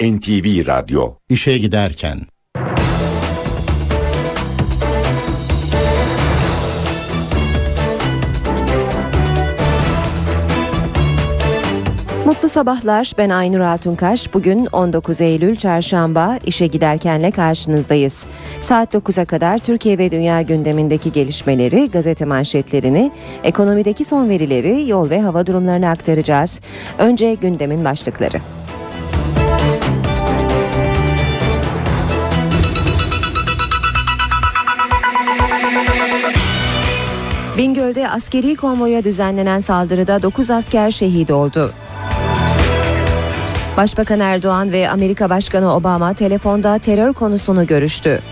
NTV Radyo İşe giderken Mutlu sabahlar. Ben Aynur Altunkaş. Bugün 19 Eylül Çarşamba işe giderkenle karşınızdayız. Saat 9'a kadar Türkiye ve dünya gündemindeki gelişmeleri, gazete manşetlerini, ekonomideki son verileri, yol ve hava durumlarını aktaracağız. Önce gündemin başlıkları. Bingöl'de askeri konvoya düzenlenen saldırıda 9 asker şehit oldu. Başbakan Erdoğan ve Amerika Başkanı Obama telefonda terör konusunu görüştü.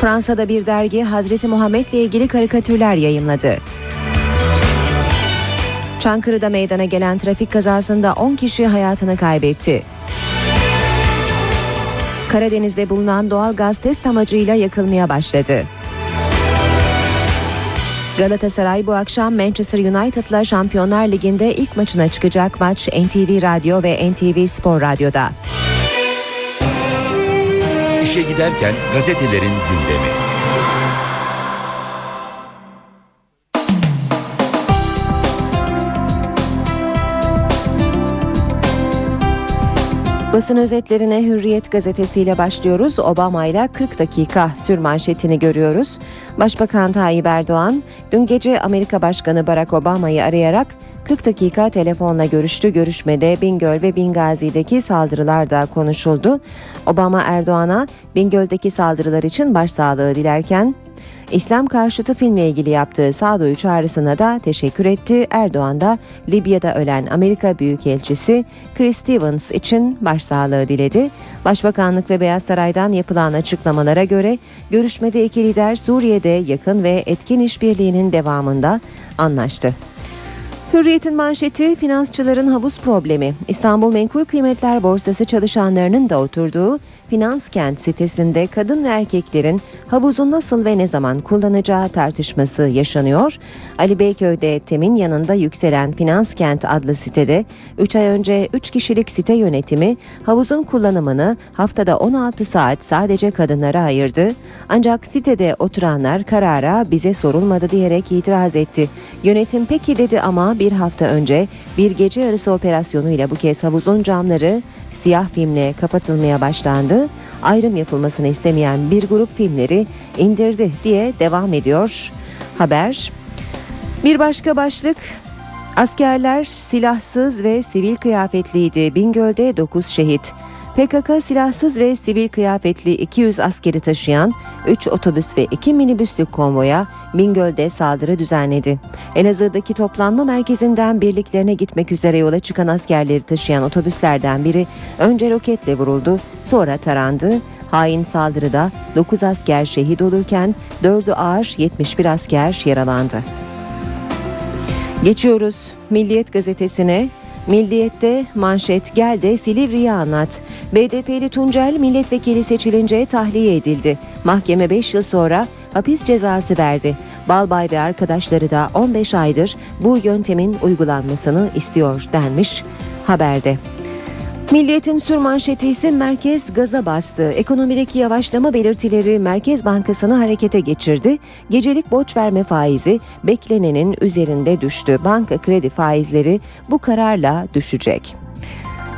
Fransa'da bir dergi Hazreti Muhammed ile ilgili karikatürler yayınladı. Çankırı'da meydana gelen trafik kazasında 10 kişi hayatını kaybetti. Karadeniz'de bulunan doğal gaz test amacıyla yakılmaya başladı. Galatasaray bu akşam Manchester United'la Şampiyonlar Ligi'nde ilk maçına çıkacak maç NTV Radyo ve NTV Spor Radyo'da. İşe giderken gazetelerin gündemi. Basın özetlerine Hürriyet gazetesiyle başlıyoruz. Obama ile 40 dakika sürmanşetini görüyoruz. Başbakan Tayyip Erdoğan dün gece Amerika Başkanı Barack Obama'yı arayarak 40 dakika telefonla görüştü. Görüşmede Bingöl ve Bingazi'deki saldırılar da konuşuldu. Obama Erdoğan'a Bingöl'deki saldırılar için başsağlığı dilerken İslam karşıtı filmle ilgili yaptığı sağduyu çağrısına da teşekkür etti. Erdoğan da Libya'da ölen Amerika Büyükelçisi Chris Stevens için başsağlığı diledi. Başbakanlık ve Beyaz Saray'dan yapılan açıklamalara göre görüşmede iki lider Suriye'de yakın ve etkin işbirliğinin devamında anlaştı. Hürriyet'in manşeti finansçıların havuz problemi. İstanbul Menkul Kıymetler Borsası çalışanlarının da oturduğu Finans Kent sitesinde kadın ve erkeklerin havuzu nasıl ve ne zaman kullanacağı tartışması yaşanıyor. Ali Beyköy'de Tem'in yanında yükselen Finans Kent adlı sitede 3 ay önce 3 kişilik site yönetimi havuzun kullanımını haftada 16 saat sadece kadınlara ayırdı. Ancak sitede oturanlar karara bize sorulmadı diyerek itiraz etti. Yönetim peki dedi ama bir hafta önce bir gece yarısı operasyonuyla bu kez havuzun camları siyah filmle kapatılmaya başlandı. Ayrım yapılmasını istemeyen bir grup filmleri indirdi diye devam ediyor haber. Bir başka başlık Askerler silahsız ve sivil kıyafetliydi. Bingöl'de 9 şehit. PKK silahsız ve sivil kıyafetli 200 askeri taşıyan 3 otobüs ve 2 minibüslük konvoya Bingöl'de saldırı düzenledi. Elazığ'daki toplanma merkezinden birliklerine gitmek üzere yola çıkan askerleri taşıyan otobüslerden biri önce roketle vuruldu, sonra tarandı. Hain saldırıda 9 asker şehit olurken 4'ü ağır 71 asker yaralandı. Geçiyoruz Milliyet gazetesine. Milliyet'te manşet gel de Silivri'yi anlat. BDP'li Tuncel milletvekili seçilince tahliye edildi. Mahkeme 5 yıl sonra hapis cezası verdi. Balbay ve arkadaşları da 15 aydır bu yöntemin uygulanmasını istiyor denmiş haberde. Milliyetin sürmanşeti ise merkez gaza bastı. Ekonomideki yavaşlama belirtileri Merkez Bankası'nı harekete geçirdi. Gecelik borç verme faizi beklenenin üzerinde düştü. Banka kredi faizleri bu kararla düşecek.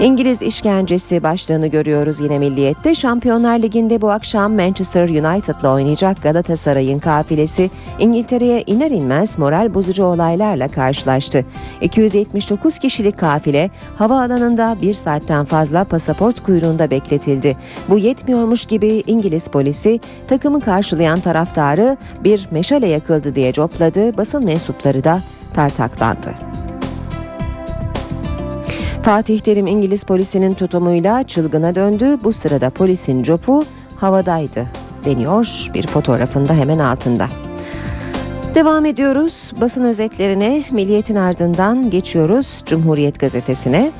İngiliz işkencesi başlığını görüyoruz yine Milliyet'te. Şampiyonlar Ligi'nde bu akşam Manchester United'la oynayacak Galatasaray'ın kafilesi İngiltere'ye iner inmez moral bozucu olaylarla karşılaştı. 279 kişilik kafile havaalanında bir saatten fazla pasaport kuyruğunda bekletildi. Bu yetmiyormuş gibi İngiliz polisi takımı karşılayan taraftarı bir meşale yakıldı diye copladı. Basın mensupları da tartaklandı. Fatih Terim İngiliz polisinin tutumuyla çılgına döndü. Bu sırada polisin copu havadaydı deniyor bir fotoğrafında hemen altında. Devam ediyoruz basın özetlerine Milliyet'in ardından geçiyoruz Cumhuriyet gazetesine.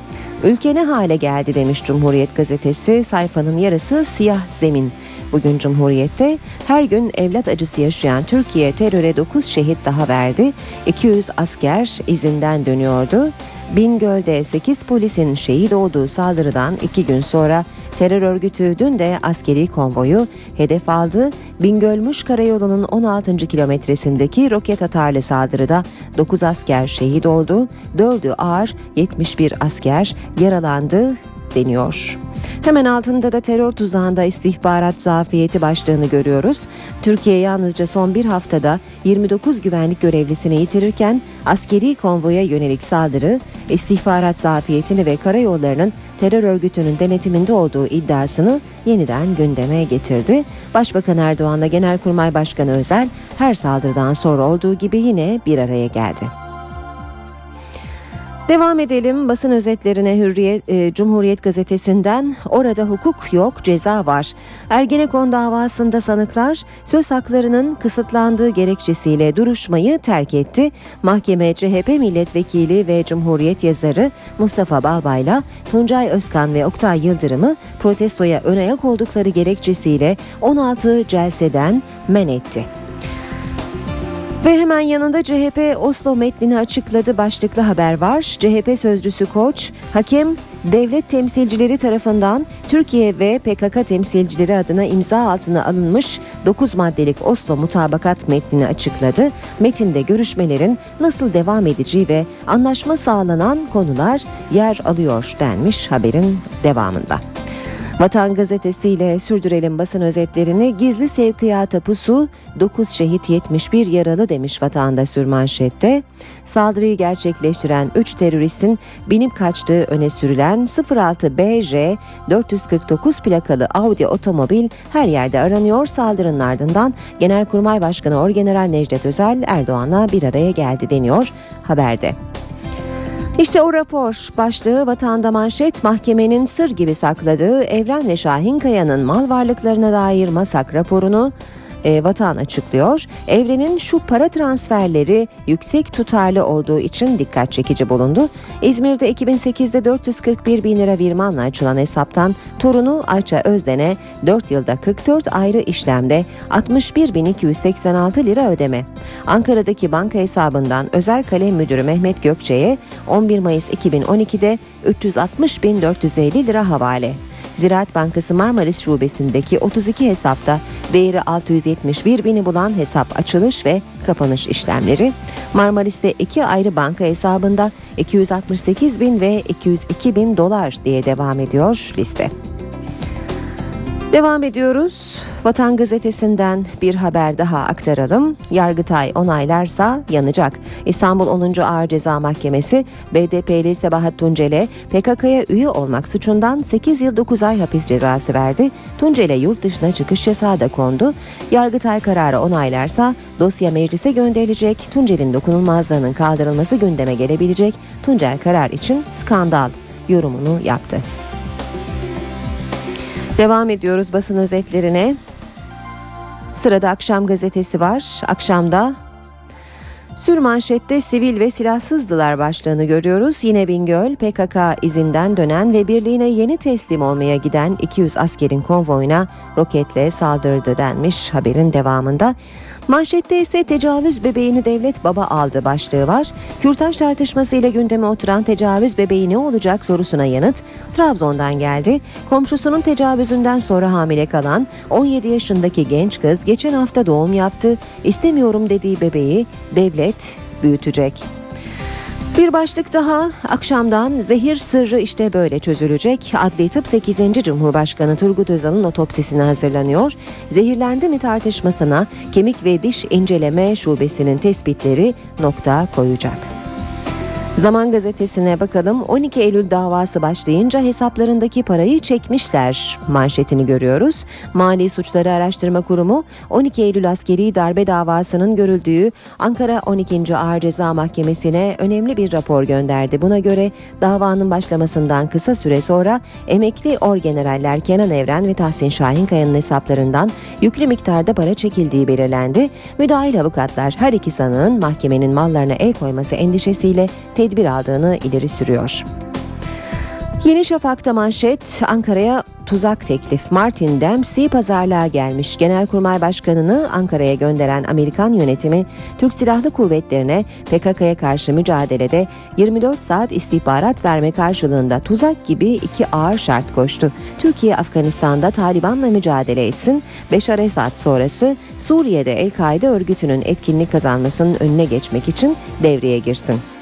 Ülke ne hale geldi demiş Cumhuriyet gazetesi sayfanın yarısı siyah zemin. Bugün Cumhuriyet'te her gün evlat acısı yaşayan Türkiye teröre 9 şehit daha verdi. 200 asker izinden dönüyordu. Bingöl'de 8 polisin şehit olduğu saldırıdan 2 gün sonra terör örgütü dün de askeri konvoyu hedef aldı. Bingölmüş Karayolu'nun 16. kilometresindeki roket atarlı saldırıda 9 asker şehit oldu. 4'ü ağır 71 asker yaralandı deniyor. Hemen altında da terör tuzağında istihbarat zafiyeti başlığını görüyoruz. Türkiye yalnızca son bir haftada 29 güvenlik görevlisini yitirirken askeri konvoya yönelik saldırı, istihbarat zafiyetini ve karayollarının terör örgütünün denetiminde olduğu iddiasını yeniden gündeme getirdi. Başbakan Erdoğan'la Genelkurmay Başkanı Özel her saldırıdan sonra olduğu gibi yine bir araya geldi. Devam edelim basın özetlerine Hürriyet, e, Cumhuriyet gazetesinden orada hukuk yok ceza var. Ergenekon davasında sanıklar söz haklarının kısıtlandığı gerekçesiyle duruşmayı terk etti. Mahkeme CHP milletvekili ve Cumhuriyet yazarı Mustafa Balbay'la Tuncay Özkan ve Oktay Yıldırım'ı protestoya ön ayak oldukları gerekçesiyle 16 celseden men etti. Ve hemen yanında CHP Oslo metnini açıkladı başlıklı haber var. CHP sözcüsü Koç, hakem devlet temsilcileri tarafından Türkiye ve PKK temsilcileri adına imza altına alınmış 9 maddelik Oslo mutabakat metnini açıkladı. Metinde görüşmelerin nasıl devam edeceği ve anlaşma sağlanan konular yer alıyor denmiş haberin devamında. Vatan Gazetesi ile sürdürelim basın özetlerini. Gizli sevkiyata pusu 9 şehit 71 yaralı demiş vatanda sürmanşette. Saldırıyı gerçekleştiren 3 teröristin binip kaçtığı öne sürülen 06 BJ 449 plakalı Audi otomobil her yerde aranıyor. Saldırının ardından Genelkurmay Başkanı Orgeneral Necdet Özel Erdoğan'la bir araya geldi deniyor haberde. İşte o rapor. Başlığı vatanda manşet mahkemenin sır gibi sakladığı Evren ve Şahin Kaya'nın mal varlıklarına dair masak raporunu e, Vatan açıklıyor. Evrenin şu para transferleri yüksek tutarlı olduğu için dikkat çekici bulundu. İzmir'de 2008'de 441 bin lira virmanla açılan hesaptan torunu Ayça Özden'e 4 yılda 44 ayrı işlemde 61.286 lira ödeme. Ankara'daki banka hesabından özel kalem müdürü Mehmet Gökçe'ye 11 Mayıs 2012'de 360.450 lira havale. Ziraat Bankası Marmaris Şubesi'ndeki 32 hesapta değeri 671 bini bulan hesap açılış ve kapanış işlemleri. Marmaris'te iki ayrı banka hesabında 268 bin ve 202 bin dolar diye devam ediyor liste. Devam ediyoruz. Vatan Gazetesi'nden bir haber daha aktaralım. Yargıtay onaylarsa yanacak. İstanbul 10. Ağır Ceza Mahkemesi BDP'li Sebahat Tuncel'e PKK'ya üye olmak suçundan 8 yıl 9 ay hapis cezası verdi. Tuncel'e yurt dışına çıkış yasağı da kondu. Yargıtay kararı onaylarsa dosya meclise gönderilecek. Tuncel'in dokunulmazlığının kaldırılması gündeme gelebilecek. Tuncel karar için skandal yorumunu yaptı. Devam ediyoruz basın özetlerine. Sırada akşam gazetesi var. Akşamda Sür manşette sivil ve silahsızdılar başlığını görüyoruz. Yine Bingöl PKK izinden dönen ve birliğine yeni teslim olmaya giden 200 askerin konvoyuna roketle saldırdı denmiş haberin devamında. Manşette ise tecavüz bebeğini devlet baba aldı başlığı var. Kürtaj tartışması ile gündeme oturan tecavüz bebeği ne olacak sorusuna yanıt Trabzon'dan geldi. Komşusunun tecavüzünden sonra hamile kalan 17 yaşındaki genç kız geçen hafta doğum yaptı. İstemiyorum dediği bebeği devlet büyütecek. Bir başlık daha akşamdan zehir sırrı işte böyle çözülecek. Adli Tıp 8. Cumhurbaşkanı Turgut Özal'ın otopsisine hazırlanıyor. Zehirlendi mi tartışmasına kemik ve diş inceleme şubesinin tespitleri nokta koyacak. Zaman gazetesine bakalım 12 Eylül davası başlayınca hesaplarındaki parayı çekmişler manşetini görüyoruz. Mali Suçları Araştırma Kurumu 12 Eylül askeri darbe davasının görüldüğü Ankara 12. Ağır Ceza Mahkemesi'ne önemli bir rapor gönderdi. Buna göre davanın başlamasından kısa süre sonra emekli orgeneraller Kenan Evren ve Tahsin Şahinkaya'nın hesaplarından yüklü miktarda para çekildiği belirlendi. Müdahil avukatlar her iki sanığın mahkemenin mallarına el koyması endişesiyle tedbir aldığını ileri sürüyor. Yeni Şafak'ta manşet Ankara'ya tuzak teklif. Martin Dempsey pazarlığa gelmiş. Genelkurmay Başkanı'nı Ankara'ya gönderen Amerikan yönetimi Türk Silahlı Kuvvetleri'ne PKK'ya karşı mücadelede 24 saat istihbarat verme karşılığında tuzak gibi iki ağır şart koştu. Türkiye Afganistan'da Taliban'la mücadele etsin. Beşar Esad sonrası Suriye'de El-Kaide örgütünün etkinlik kazanmasının önüne geçmek için devreye girsin.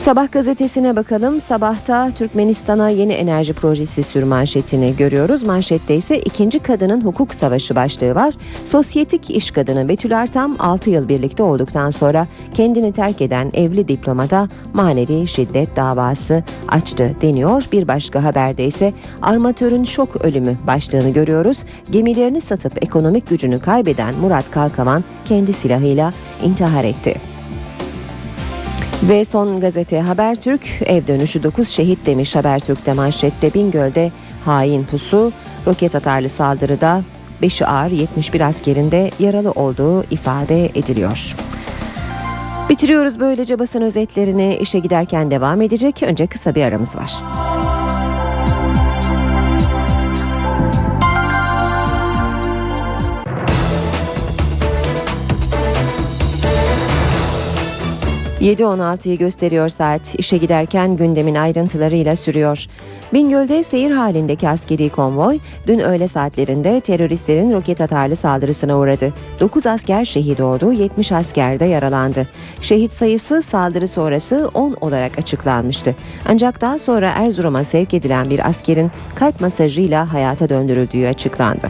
Sabah gazetesine bakalım. Sabahta Türkmenistan'a yeni enerji projesi sür manşetini görüyoruz. Manşette ise ikinci kadının hukuk savaşı başlığı var. Sosyetik iş kadını Betül Artam 6 yıl birlikte olduktan sonra kendini terk eden evli diplomada manevi şiddet davası açtı deniyor. Bir başka haberde ise armatörün şok ölümü başlığını görüyoruz. Gemilerini satıp ekonomik gücünü kaybeden Murat Kalkavan kendi silahıyla intihar etti. Ve son gazete Habertürk ev dönüşü 9 şehit demiş Habertürk'te manşette Bingöl'de hain pusu roket atarlı saldırıda 5'i ağır 71 askerin de yaralı olduğu ifade ediliyor. Bitiriyoruz böylece basın özetlerini işe giderken devam edecek. Önce kısa bir aramız var. 7.16'yı gösteriyor saat. İşe giderken gündemin ayrıntılarıyla sürüyor. Bingöl'de seyir halindeki askeri konvoy dün öğle saatlerinde teröristlerin roket atarlı saldırısına uğradı. 9 asker şehit oldu, 70 asker de yaralandı. Şehit sayısı saldırı sonrası 10 olarak açıklanmıştı. Ancak daha sonra Erzurum'a sevk edilen bir askerin kalp masajıyla hayata döndürüldüğü açıklandı.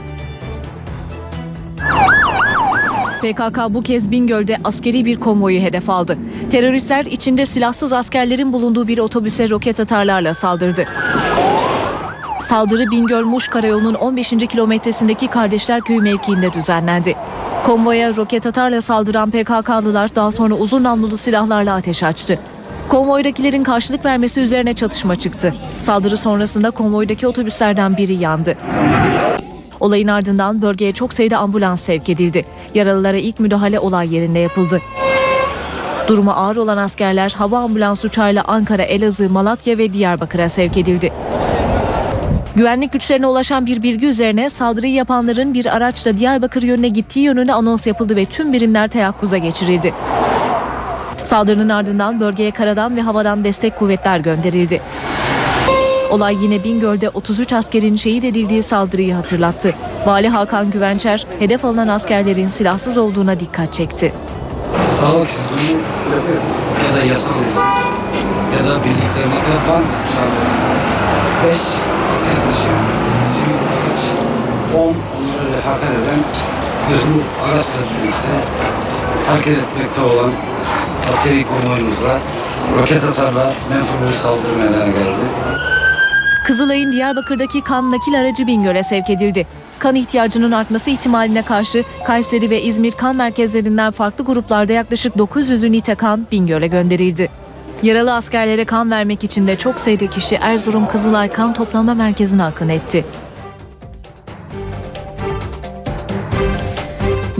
PKK bu kez Bingöl'de askeri bir konvoyu hedef aldı. Teröristler içinde silahsız askerlerin bulunduğu bir otobüse roket atarlarla saldırdı. Saldırı Bingöl-Muş Karayolu'nun 15. kilometresindeki Kardeşler Köyü mevkiinde düzenlendi. Konvoya roket atarla saldıran PKK'lılar daha sonra uzun namlulu silahlarla ateş açtı. Konvoydakilerin karşılık vermesi üzerine çatışma çıktı. Saldırı sonrasında konvoydaki otobüslerden biri yandı. Olayın ardından bölgeye çok sayıda ambulans sevk edildi. Yaralılara ilk müdahale olay yerinde yapıldı. Durumu ağır olan askerler hava ambulans uçağıyla Ankara, Elazığ, Malatya ve Diyarbakır'a sevk edildi. Güvenlik güçlerine ulaşan bir bilgi üzerine saldırıyı yapanların bir araçla Diyarbakır yönüne gittiği yönüne anons yapıldı ve tüm birimler teyakkuza geçirildi. Saldırının ardından bölgeye karadan ve havadan destek kuvvetler gönderildi. Olay yine Bingöl'de 33 askerin şehit edildiği saldırıyı hatırlattı. Vali Hakan Güvençer hedef alınan askerlerin silahsız olduğuna dikkat çekti. Sağlık sistemi ya da yasa dizisi ya da birliklerine Van istirahatine 5 asker taşıyan sivil araç 10 onlara refakat eden zırhlı araçla birlikte hareket etmekte olan askeri konvoyumuza roket atarla menfur bir saldırı meydana geldi. Kızılay'ın Diyarbakır'daki kan nakil aracı Bingöl'e sevk edildi. Kan ihtiyacının artması ihtimaline karşı Kayseri ve İzmir kan merkezlerinden farklı gruplarda yaklaşık 900 ünite kan Bingöl'e gönderildi. Yaralı askerlere kan vermek için de çok sayıda kişi Erzurum Kızılay Kan Toplama Merkezi'ne akın etti.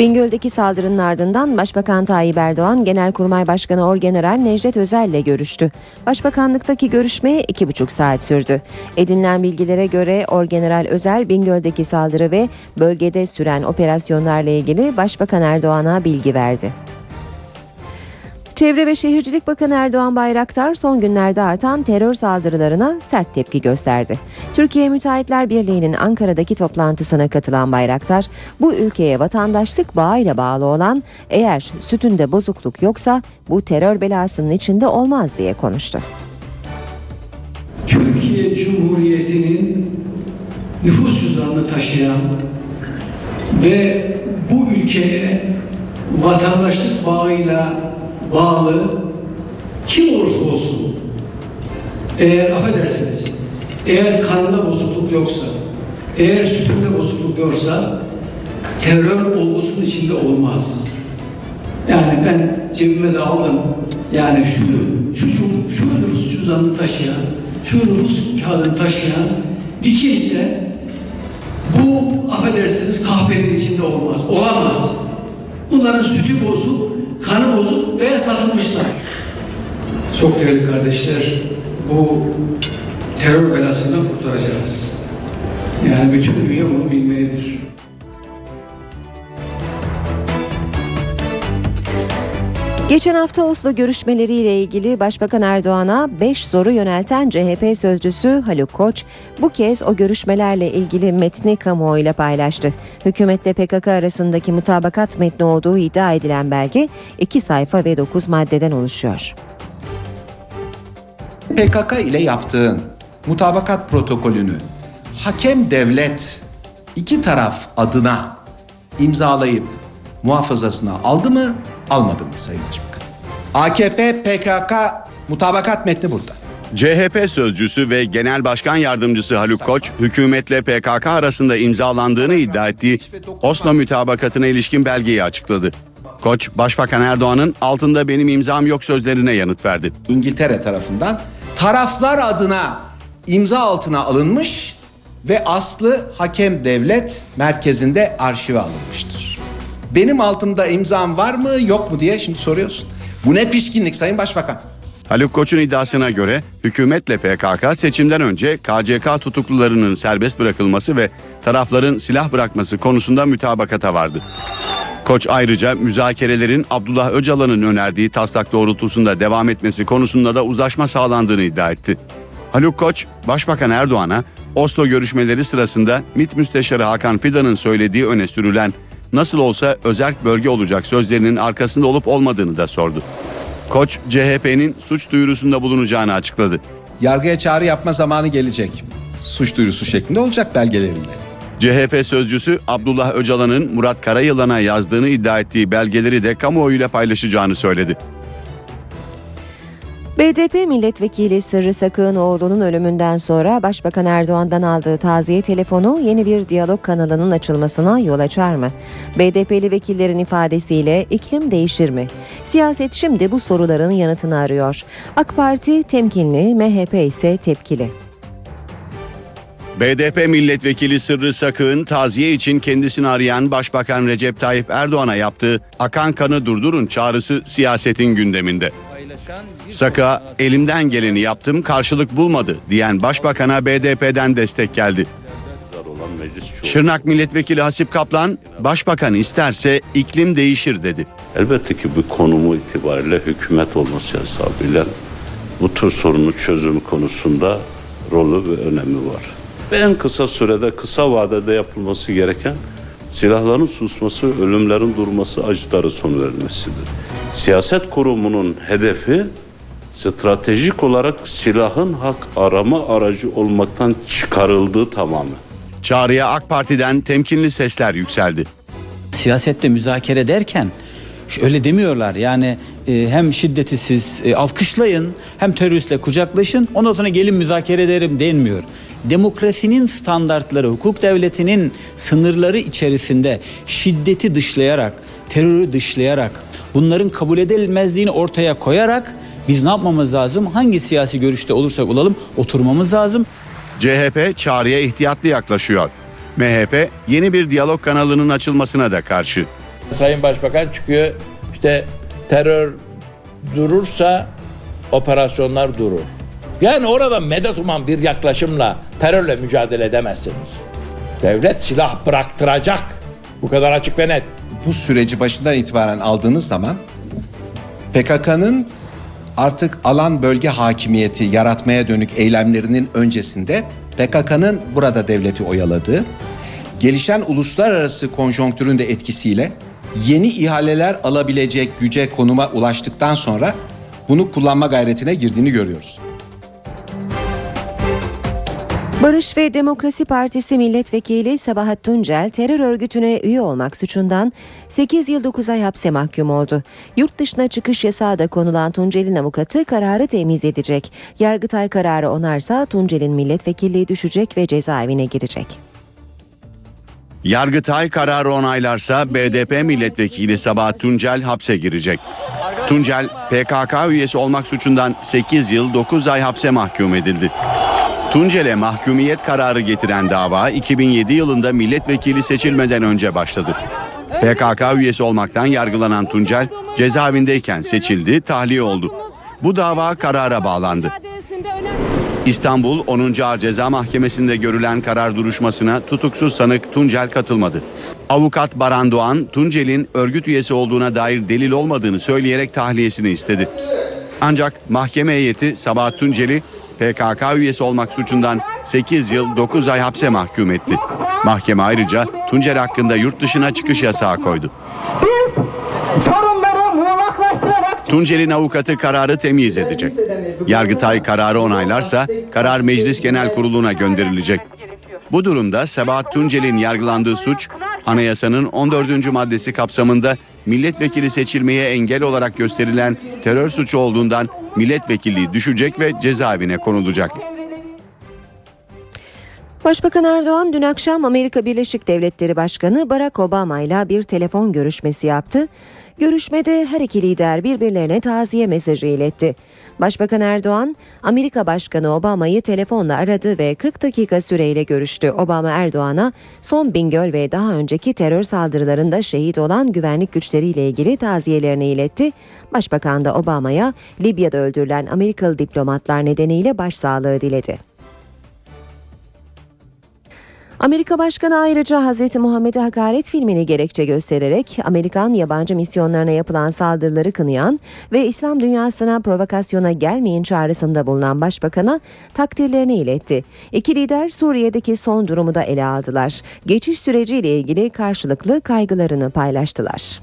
Bingöl'deki saldırının ardından Başbakan Tayyip Erdoğan, Genelkurmay Başkanı Orgeneral Necdet Özel ile görüştü. Başbakanlıktaki görüşme iki buçuk saat sürdü. Edinilen bilgilere göre Orgeneral Özel, Bingöl'deki saldırı ve bölgede süren operasyonlarla ilgili Başbakan Erdoğan'a bilgi verdi. Çevre ve Şehircilik Bakanı Erdoğan Bayraktar son günlerde artan terör saldırılarına sert tepki gösterdi. Türkiye Müteahhitler Birliği'nin Ankara'daki toplantısına katılan Bayraktar, bu ülkeye vatandaşlık bağıyla bağlı olan eğer sütünde bozukluk yoksa bu terör belasının içinde olmaz diye konuştu. Türkiye Cumhuriyeti'nin nüfus cüzdanını taşıyan ve bu ülkeye vatandaşlık bağıyla bağlı kim olursa olsun eğer affedersiniz eğer kanında bozukluk yoksa eğer sütünde bozukluk yoksa terör olgusunun içinde olmaz. Yani ben cebime de aldım. Yani şu, şu, şu, şu nüfus cüzdanını taşıyan, şu nüfus kağıdını taşıyan bir kimse bu affedersiniz kahvenin içinde olmaz. Olamaz. Bunların sütü bozuk, kanı bozuk ve satılmışlar. Çok değerli kardeşler, bu terör belasından kurtaracağız. Yani bütün dünya bunu bilmelidir. Geçen hafta Oslo görüşmeleriyle ilgili Başbakan Erdoğan'a 5 soru yönelten CHP sözcüsü Haluk Koç bu kez o görüşmelerle ilgili metni kamuoyuyla paylaştı. Hükümetle PKK arasındaki mutabakat metni olduğu iddia edilen belge 2 sayfa ve 9 maddeden oluşuyor. PKK ile yaptığın mutabakat protokolünü hakem devlet iki taraf adına imzalayıp muhafazasına aldı mı almadı mı Sayın Başbakan? AKP PKK mutabakat metni burada. CHP sözcüsü ve Genel Başkan Yardımcısı Haluk Koç, hükümetle PKK arasında imzalandığını iddia ettiği Oslo mütabakatına ilişkin belgeyi açıkladı. Koç, Başbakan Erdoğan'ın altında benim imzam yok sözlerine yanıt verdi. İngiltere tarafından taraflar adına imza altına alınmış ve aslı hakem devlet merkezinde arşive alınmıştır. Benim altımda imzam var mı yok mu diye şimdi soruyorsun. Bu ne pişkinlik Sayın Başbakan? Haluk Koç'un iddiasına göre hükümetle PKK seçimden önce KCK tutuklularının serbest bırakılması ve tarafların silah bırakması konusunda mütabakata vardı. Koç ayrıca müzakerelerin Abdullah Öcalan'ın önerdiği taslak doğrultusunda devam etmesi konusunda da uzlaşma sağlandığını iddia etti. Haluk Koç, Başbakan Erdoğan'a Oslo görüşmeleri sırasında MİT Müsteşarı Hakan Fidan'ın söylediği öne sürülen nasıl olsa özerk bölge olacak sözlerinin arkasında olup olmadığını da sordu. Koç, CHP'nin suç duyurusunda bulunacağını açıkladı. Yargıya çağrı yapma zamanı gelecek. Suç duyurusu şeklinde olacak belgelerinde. CHP sözcüsü Abdullah Öcalan'ın Murat Karayılan'a yazdığını iddia ettiği belgeleri de kamuoyuyla paylaşacağını söyledi. BDP milletvekili Sırrı Sakınoğlu'nun ölümünden sonra Başbakan Erdoğan'dan aldığı taziye telefonu yeni bir diyalog kanalının açılmasına yol açar mı? BDP'li vekillerin ifadesiyle iklim değişir mi? Siyaset şimdi bu soruların yanıtını arıyor. AK Parti temkinli, MHP ise tepkili. BDP milletvekili Sırrı Sakık'ın taziye için kendisini arayan Başbakan Recep Tayyip Erdoğan'a yaptığı akan kanı durdurun çağrısı siyasetin gündeminde. Sakık'a elimden geleni yaptım karşılık bulmadı diyen Başbakan'a BDP'den destek geldi. Şırnak milletvekili Hasip Kaplan, Başbakan isterse iklim değişir dedi. Elbette ki bu konumu itibariyle hükümet olması hesabıyla bu tür sorunun çözümü konusunda rolü ve önemi var. Ve en kısa sürede, kısa vadede yapılması gereken silahların susması, ölümlerin durması, acıları sonu verilmesidir. Siyaset kurumunun hedefi stratejik olarak silahın hak arama aracı olmaktan çıkarıldığı tamamen. Çağrıya AK Parti'den temkinli sesler yükseldi. siyasette müzakere derken öyle demiyorlar. Yani e, hem şiddeti siz e, alkışlayın hem teröristle kucaklaşın ondan sonra gelin müzakere ederim denmiyor. Demokrasinin standartları, hukuk devletinin sınırları içerisinde şiddeti dışlayarak, terörü dışlayarak, bunların kabul edilmezliğini ortaya koyarak biz ne yapmamız lazım? Hangi siyasi görüşte olursak olalım oturmamız lazım. CHP çağrıya ihtiyatlı yaklaşıyor. MHP yeni bir diyalog kanalının açılmasına da karşı. Sayın Başbakan çıkıyor işte terör durursa operasyonlar durur. Yani orada medet uman bir yaklaşımla terörle mücadele edemezsiniz. Devlet silah bıraktıracak. Bu kadar açık ve net. Bu süreci başından itibaren aldığınız zaman PKK'nın artık alan bölge hakimiyeti yaratmaya dönük eylemlerinin öncesinde PKK'nın burada devleti oyaladığı, gelişen uluslararası konjonktürün de etkisiyle yeni ihaleler alabilecek güce konuma ulaştıktan sonra bunu kullanma gayretine girdiğini görüyoruz. Barış ve Demokrasi Partisi milletvekili Sabahat Tuncel terör örgütüne üye olmak suçundan 8 yıl 9 ay hapse mahkum oldu. Yurt dışına çıkış yasağı da konulan Tuncel'in avukatı kararı temiz edecek. Yargıtay kararı onarsa Tuncel'in milletvekilliği düşecek ve cezaevine girecek. Yargıtay kararı onaylarsa BDP milletvekili Sabahat Tuncel hapse girecek. Tuncel PKK üyesi olmak suçundan 8 yıl 9 ay hapse mahkum edildi. Tuncel'e mahkumiyet kararı getiren dava 2007 yılında milletvekili seçilmeden önce başladı. PKK üyesi olmaktan yargılanan Tuncel cezaevindeyken seçildi, tahliye oldu. Bu dava karara bağlandı. İstanbul 10. Ağır Ceza Mahkemesi'nde görülen karar duruşmasına tutuksuz sanık Tuncel katılmadı. Avukat Baran Doğan, Tuncel'in örgüt üyesi olduğuna dair delil olmadığını söyleyerek tahliyesini istedi. Ancak mahkeme heyeti Sabahat Tuncel'i PKK üyesi olmak suçundan 8 yıl 9 ay hapse mahkum etti. Mahkeme ayrıca Tuncel hakkında yurt dışına çıkış yasağı koydu. sorunları muğlaklaştırarak Tuncel'in avukatı kararı temyiz edecek. Yargıtay kararı onaylarsa karar Meclis Genel Kurulu'na gönderilecek. Bu durumda Sebahat Tuncel'in yargılandığı suç anayasanın 14. maddesi kapsamında milletvekili seçilmeye engel olarak gösterilen terör suçu olduğundan milletvekilliği düşecek ve cezaevine konulacak. Başbakan Erdoğan dün akşam Amerika Birleşik Devletleri Başkanı Barack Obama ile bir telefon görüşmesi yaptı. Görüşmede her iki lider birbirlerine taziye mesajı iletti. Başbakan Erdoğan, Amerika Başkanı Obama'yı telefonla aradı ve 40 dakika süreyle görüştü. Obama Erdoğan'a son Bingöl ve daha önceki terör saldırılarında şehit olan güvenlik güçleriyle ilgili taziyelerini iletti. Başbakan da Obama'ya Libya'da öldürülen Amerikalı diplomatlar nedeniyle başsağlığı diledi. Amerika Başkanı ayrıca Hz. Muhammed'e hakaret filmini gerekçe göstererek Amerikan yabancı misyonlarına yapılan saldırıları kınayan ve İslam dünyasına provokasyona gelmeyin çağrısında bulunan başbakana takdirlerini iletti. İki lider Suriye'deki son durumu da ele aldılar. Geçiş süreciyle ilgili karşılıklı kaygılarını paylaştılar.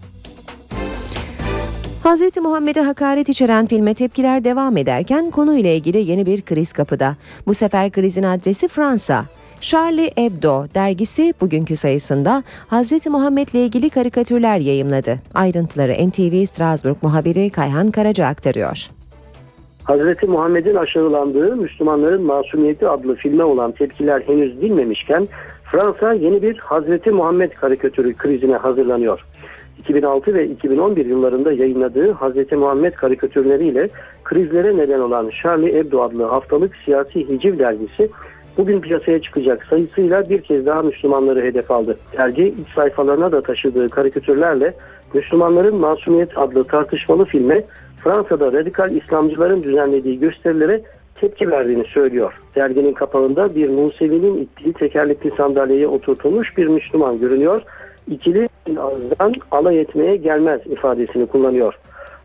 Hazreti Muhammed'e hakaret içeren filme tepkiler devam ederken konuyla ilgili yeni bir kriz kapıda. Bu sefer krizin adresi Fransa. Charlie Hebdo dergisi bugünkü sayısında Hazreti Muhammed ile ilgili karikatürler yayımladı. Ayrıntıları NTV Strasbourg muhabiri Kayhan Karaca aktarıyor. Hazreti Muhammed'in aşağılandığı Müslümanların Masumiyeti adlı filme olan tepkiler henüz dinmemişken Fransa yeni bir Hazreti Muhammed karikatürü krizine hazırlanıyor. 2006 ve 2011 yıllarında yayınladığı Hazreti Muhammed karikatürleriyle krizlere neden olan Charlie Hebdo adlı haftalık siyasi hiciv dergisi bugün piyasaya çıkacak sayısıyla bir kez daha Müslümanları hedef aldı. Dergi iç sayfalarına da taşıdığı karikatürlerle Müslümanların Masumiyet adlı tartışmalı filme Fransa'da radikal İslamcıların düzenlediği gösterilere tepki verdiğini söylüyor. Derginin kapağında bir Musevi'nin ittiği tekerlekli sandalyeye oturtulmuş bir Müslüman görünüyor. İkili ağızdan alay etmeye gelmez ifadesini kullanıyor.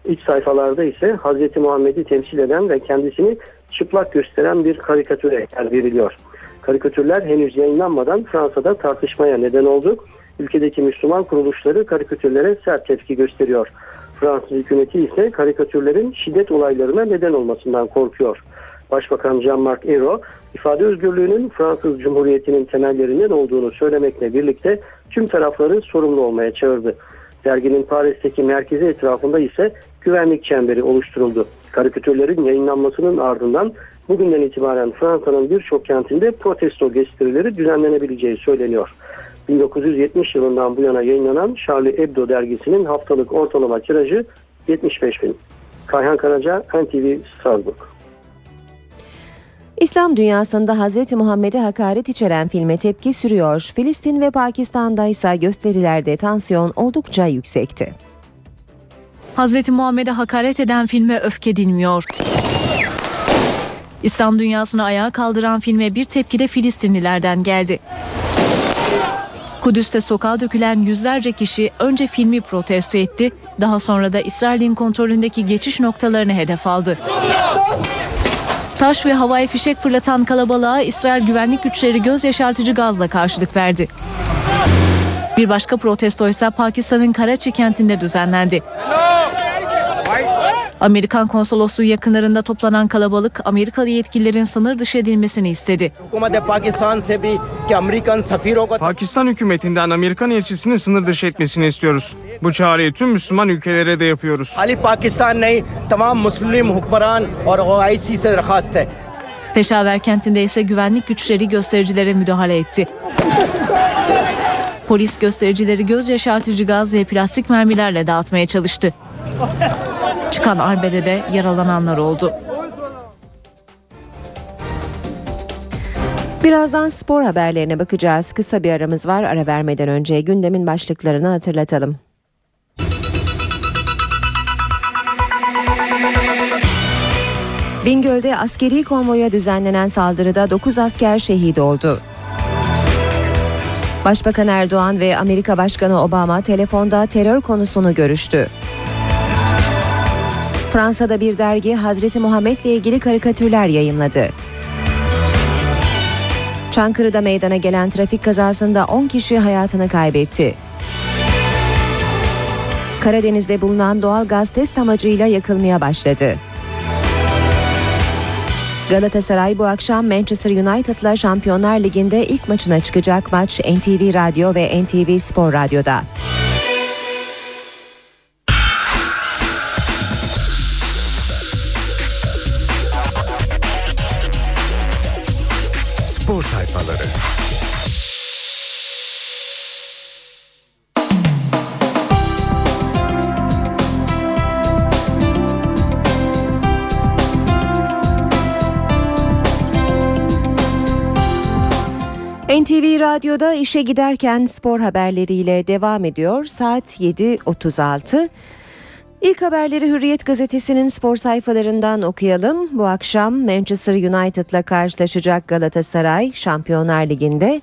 İç sayfalarda ise Hz. Muhammed'i temsil eden ve kendisini çıplak gösteren bir karikatüre yer veriliyor. Karikatürler henüz yayınlanmadan Fransa'da tartışmaya neden oldu. Ülkedeki Müslüman kuruluşları karikatürlere sert tepki gösteriyor. Fransız hükümeti ise karikatürlerin şiddet olaylarına neden olmasından korkuyor. Başbakan Jean-Marc Ayrault, ifade özgürlüğünün Fransız Cumhuriyeti'nin temellerinden olduğunu söylemekle birlikte tüm tarafları sorumlu olmaya çağırdı. Derginin Paris'teki merkezi etrafında ise güvenlik çemberi oluşturuldu. Karikatürlerin yayınlanmasının ardından bugünden itibaren Fransa'nın birçok kentinde protesto gösterileri düzenlenebileceği söyleniyor. 1970 yılından bu yana yayınlanan Charlie Hebdo dergisinin haftalık ortalama tirajı 75 bin. Kayhan Karaca, NTV Strasbourg. İslam dünyasında Hz. Muhammed'e hakaret içeren filme tepki sürüyor. Filistin ve Pakistan'da ise gösterilerde tansiyon oldukça yüksekti. Hazreti Muhammed'e hakaret eden filme öfke dinmiyor. İslam dünyasını ayağa kaldıran filme bir tepki de Filistinlilerden geldi. Kudüs'te sokağa dökülen yüzlerce kişi önce filmi protesto etti, daha sonra da İsrail'in kontrolündeki geçiş noktalarını hedef aldı. Taş ve havai fişek fırlatan kalabalığa İsrail güvenlik güçleri göz yaşartıcı gazla karşılık verdi. Bir başka protesto ise Pakistan'ın Karaçi kentinde düzenlendi. Amerikan konsolosluğu yakınlarında toplanan kalabalık Amerikalı yetkililerin sınır dışı edilmesini istedi. Pakistan hükümetinden Amerikan elçisini sınır dışı etmesini istiyoruz. Bu çağrıyı tüm Müslüman ülkelere de yapıyoruz. Ali Pakistan ne tamam Müslüman hukmaran ve OIC se rakast hai. Peşaver kentinde ise güvenlik güçleri göstericilere müdahale etti. Polis göstericileri göz yaşartıcı gaz ve plastik mermilerle dağıtmaya çalıştı. Çıkan arbedede yaralananlar oldu. Birazdan spor haberlerine bakacağız. Kısa bir aramız var. Ara vermeden önce gündemin başlıklarını hatırlatalım. Bingöl'de askeri konvoya düzenlenen saldırıda 9 asker şehit oldu. Başbakan Erdoğan ve Amerika Başkanı Obama telefonda terör konusunu görüştü. Fransa'da bir dergi Hazreti Muhammed'le ilgili karikatürler yayımladı. Çankırı'da meydana gelen trafik kazasında 10 kişi hayatını kaybetti. Karadeniz'de bulunan doğal gaz test amacıyla yakılmaya başladı. Galatasaray bu akşam Manchester United'la Şampiyonlar Ligi'nde ilk maçına çıkacak maç NTV Radyo ve NTV Spor Radyo'da. Radyo'da işe giderken spor haberleriyle devam ediyor. Saat 7.36. İlk haberleri Hürriyet gazetesinin spor sayfalarından okuyalım. Bu akşam Manchester United'la karşılaşacak Galatasaray Şampiyonlar Ligi'nde.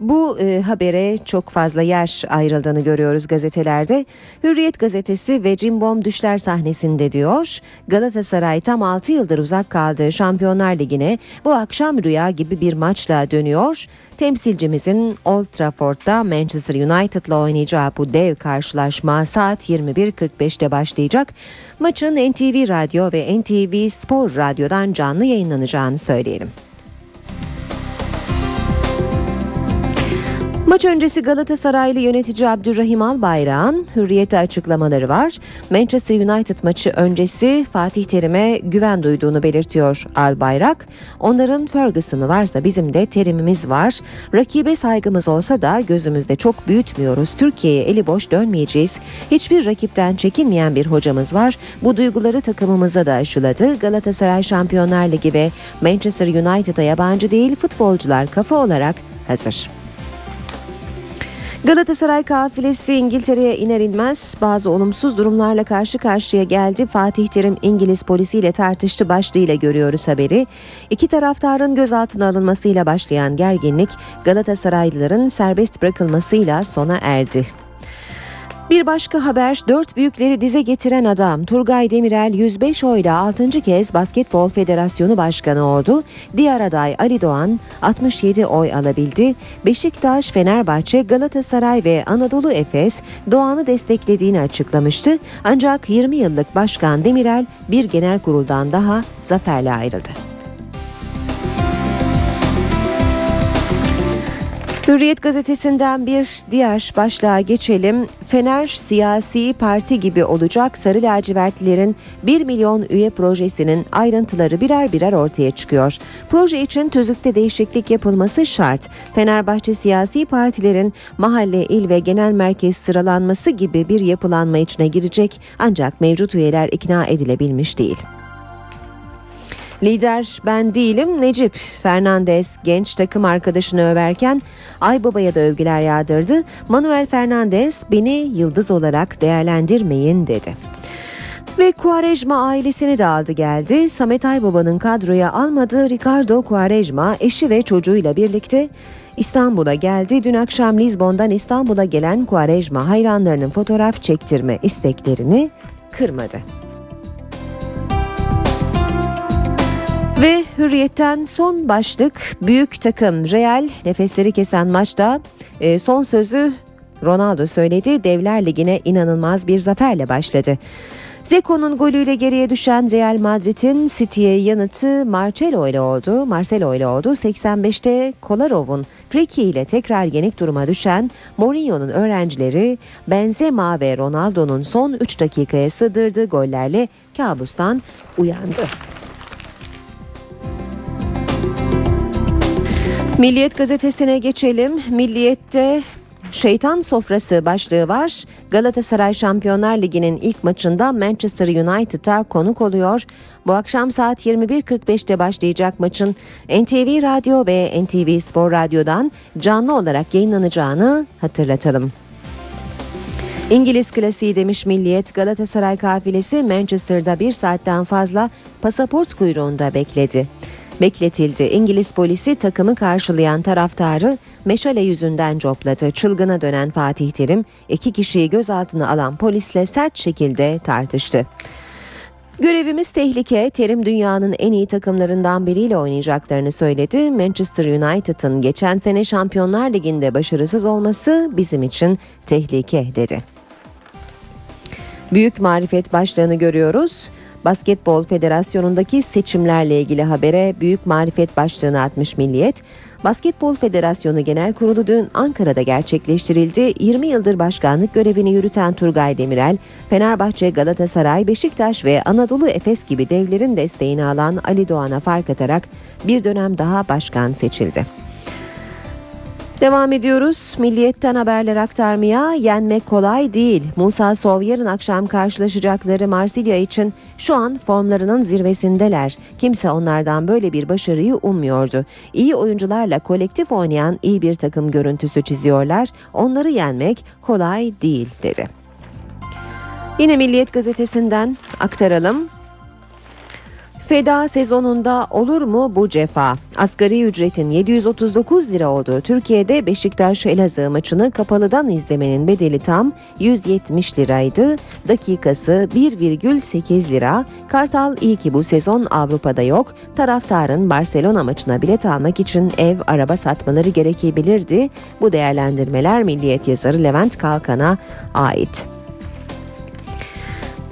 Bu e, habere çok fazla yer ayrıldığını görüyoruz gazetelerde. Hürriyet gazetesi ve Cimbom düşler sahnesinde diyor. Galatasaray tam 6 yıldır uzak kaldığı Şampiyonlar Ligi'ne bu akşam rüya gibi bir maçla dönüyor. Temsilcimizin Old Trafford'da Manchester United'la oynayacağı bu dev karşılaşma saat 21.45'te başlayacak. Maçın NTV Radyo ve NTV Spor Radyo'dan canlı yayınlanacağını söyleyelim. Maç öncesi Galatasaraylı yönetici Abdurrahim Albayrak'ın hürriyete açıklamaları var. Manchester United maçı öncesi Fatih Terim'e güven duyduğunu belirtiyor Albayrak. Onların Ferguson'ı varsa bizim de terimimiz var. Rakibe saygımız olsa da gözümüzde çok büyütmüyoruz. Türkiye'ye eli boş dönmeyeceğiz. Hiçbir rakipten çekinmeyen bir hocamız var. Bu duyguları takımımıza da aşıladı. Galatasaray Şampiyonlar Ligi ve Manchester United'a yabancı değil futbolcular kafa olarak hazır. Galatasaray kafilesi İngiltere'ye iner inmez bazı olumsuz durumlarla karşı karşıya geldi. Fatih Terim İngiliz polisiyle tartıştı başlığıyla görüyoruz haberi. İki taraftarın gözaltına alınmasıyla başlayan gerginlik Galatasaraylıların serbest bırakılmasıyla sona erdi. Bir başka haber dört büyükleri dize getiren adam Turgay Demirel 105 oyla 6. kez Basketbol Federasyonu Başkanı oldu. Diğer aday Ali Doğan 67 oy alabildi. Beşiktaş, Fenerbahçe, Galatasaray ve Anadolu Efes Doğan'ı desteklediğini açıklamıştı. Ancak 20 yıllık Başkan Demirel bir genel kuruldan daha zaferle ayrıldı. Hürriyet gazetesinden bir diğer başlığa geçelim. Fener siyasi parti gibi olacak Sarı Lacivertlilerin 1 milyon üye projesinin ayrıntıları birer birer ortaya çıkıyor. Proje için tüzükte değişiklik yapılması şart. Fenerbahçe siyasi partilerin mahalle, il ve genel merkez sıralanması gibi bir yapılanma içine girecek ancak mevcut üyeler ikna edilebilmiş değil. Lider ben değilim Necip Fernandez genç takım arkadaşını överken Aybaba'ya da övgüler yağdırdı. Manuel Fernandez beni yıldız olarak değerlendirmeyin dedi. Ve Quaresma ailesini de aldı geldi. Samet Aybaba'nın kadroya almadığı Ricardo Quaresma eşi ve çocuğuyla birlikte İstanbul'a geldi. Dün akşam Lizbon'dan İstanbul'a gelen Quaresma hayranlarının fotoğraf çektirme isteklerini kırmadı. Ve hürriyetten son başlık büyük takım Real nefesleri kesen maçta e, son sözü Ronaldo söyledi. Devler Ligi'ne inanılmaz bir zaferle başladı. Zeko'nun golüyle geriye düşen Real Madrid'in City'ye yanıtı Marcelo ile oldu. Marcelo ile oldu. 85'te Kolarov'un friki ile tekrar yenik duruma düşen Mourinho'nun öğrencileri Benzema ve Ronaldo'nun son 3 dakikaya sığdırdığı gollerle kabustan uyandı. Milliyet gazetesine geçelim. Milliyet'te Şeytan sofrası başlığı var. Galatasaray Şampiyonlar Ligi'nin ilk maçında Manchester United'a konuk oluyor. Bu akşam saat 21.45'te başlayacak maçın NTV Radyo ve NTV Spor Radyo'dan canlı olarak yayınlanacağını hatırlatalım. İngiliz klasiği demiş Milliyet Galatasaray kafilesi Manchester'da bir saatten fazla pasaport kuyruğunda bekledi. Bekletildi. İngiliz polisi takımı karşılayan taraftarı meşale yüzünden copladı. Çılgına dönen Fatih Terim iki kişiyi gözaltına alan polisle sert şekilde tartıştı. Görevimiz tehlike. Terim dünyanın en iyi takımlarından biriyle oynayacaklarını söyledi. Manchester United'ın geçen sene Şampiyonlar Ligi'nde başarısız olması bizim için tehlike dedi. Büyük marifet başlığını görüyoruz. Basketbol Federasyonu'ndaki seçimlerle ilgili habere büyük marifet başlığını atmış Milliyet. Basketbol Federasyonu Genel Kurulu dün Ankara'da gerçekleştirildi. 20 yıldır başkanlık görevini yürüten Turgay Demirel, Fenerbahçe, Galatasaray, Beşiktaş ve Anadolu Efes gibi devlerin desteğini alan Ali Doğan'a fark atarak bir dönem daha başkan seçildi. Devam ediyoruz. Milliyetten haberler aktarmaya yenmek kolay değil. Musa Sov yarın akşam karşılaşacakları Marsilya için şu an formlarının zirvesindeler. Kimse onlardan böyle bir başarıyı ummuyordu. İyi oyuncularla kolektif oynayan iyi bir takım görüntüsü çiziyorlar. Onları yenmek kolay değil dedi. Yine Milliyet gazetesinden aktaralım. Feda sezonunda olur mu bu cefa? Asgari ücretin 739 lira olduğu Türkiye'de Beşiktaş Elazığ maçını kapalıdan izlemenin bedeli tam 170 liraydı. Dakikası 1,8 lira. Kartal iyi ki bu sezon Avrupa'da yok. Taraftarın Barcelona maçına bilet almak için ev araba satmaları gerekebilirdi. Bu değerlendirmeler Milliyet yazarı Levent Kalkan'a ait.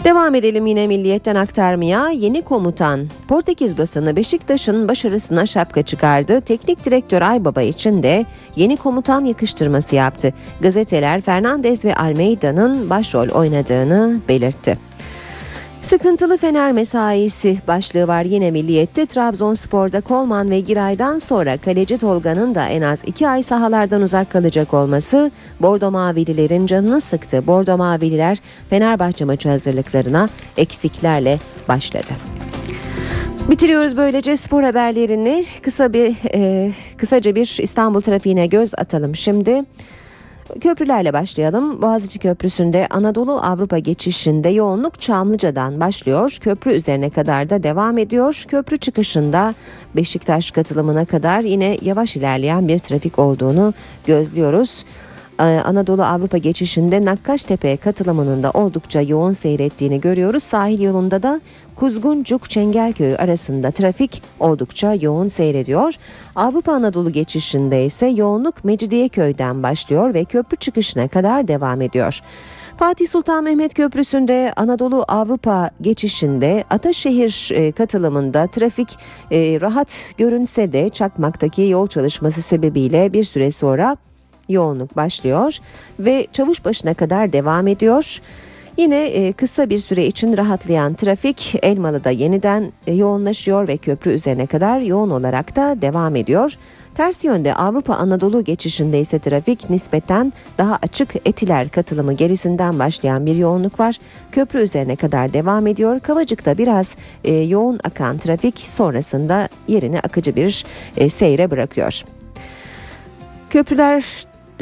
Devam edelim yine milliyetten aktarmaya. Yeni komutan Portekiz basını Beşiktaş'ın başarısına şapka çıkardı. Teknik direktör Aybaba için de yeni komutan yakıştırması yaptı. Gazeteler Fernandez ve Almeida'nın başrol oynadığını belirtti. Sıkıntılı Fener mesaisi başlığı var yine Milliyet'te. Trabzonspor'da Kolman ve Giray'dan sonra kaleci Tolga'nın da en az iki ay sahalardan uzak kalacak olması Bordo Mavililerin canını sıktı. Bordo Mavililer Fenerbahçe maçı hazırlıklarına eksiklerle başladı. Bitiriyoruz böylece spor haberlerini. Kısa bir e, kısaca bir İstanbul trafiğine göz atalım şimdi. Köprülerle başlayalım. Boğaziçi Köprüsü'nde Anadolu Avrupa geçişinde yoğunluk Çamlıca'dan başlıyor. Köprü üzerine kadar da devam ediyor. Köprü çıkışında Beşiktaş katılımına kadar yine yavaş ilerleyen bir trafik olduğunu gözlüyoruz. Ee, Anadolu Avrupa geçişinde Nakkaştepe katılımının da oldukça yoğun seyrettiğini görüyoruz. Sahil yolunda da Kuzguncuk Çengelköy arasında trafik oldukça yoğun seyrediyor. Avrupa Anadolu geçişinde ise yoğunluk Mecidiyeköy'den başlıyor ve köprü çıkışına kadar devam ediyor. Fatih Sultan Mehmet Köprüsü'nde Anadolu Avrupa geçişinde Ataşehir e, katılımında trafik e, rahat görünse de Çakmak'taki yol çalışması sebebiyle bir süre sonra yoğunluk başlıyor ve çavuş başına kadar devam ediyor. Yine e, kısa bir süre için rahatlayan trafik Elmalı'da yeniden e, yoğunlaşıyor ve köprü üzerine kadar yoğun olarak da devam ediyor. Ters yönde Avrupa Anadolu geçişinde ise trafik nispeten daha açık etiler katılımı gerisinden başlayan bir yoğunluk var. Köprü üzerine kadar devam ediyor. Kavacık'ta biraz e, yoğun akan trafik sonrasında yerini akıcı bir e, seyre bırakıyor. Köprüler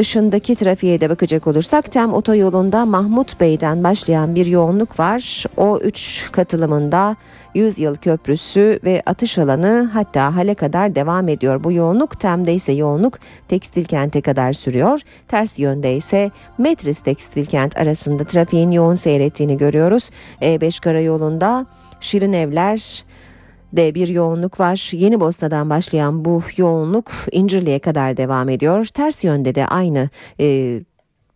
dışındaki trafiğe de bakacak olursak Tem otoyolunda Mahmut Bey'den başlayan bir yoğunluk var. O 3 katılımında 100 yıl köprüsü ve atış alanı hatta hale kadar devam ediyor. Bu yoğunluk Tem'de ise yoğunluk tekstil kente kadar sürüyor. Ters yönde ise Metris tekstil kent arasında trafiğin yoğun seyrettiğini görüyoruz. E5 karayolunda Şirin Evler de bir yoğunluk var. Yeni Bosna'dan başlayan bu yoğunluk İncirli'ye kadar devam ediyor. Ters yönde de aynı e,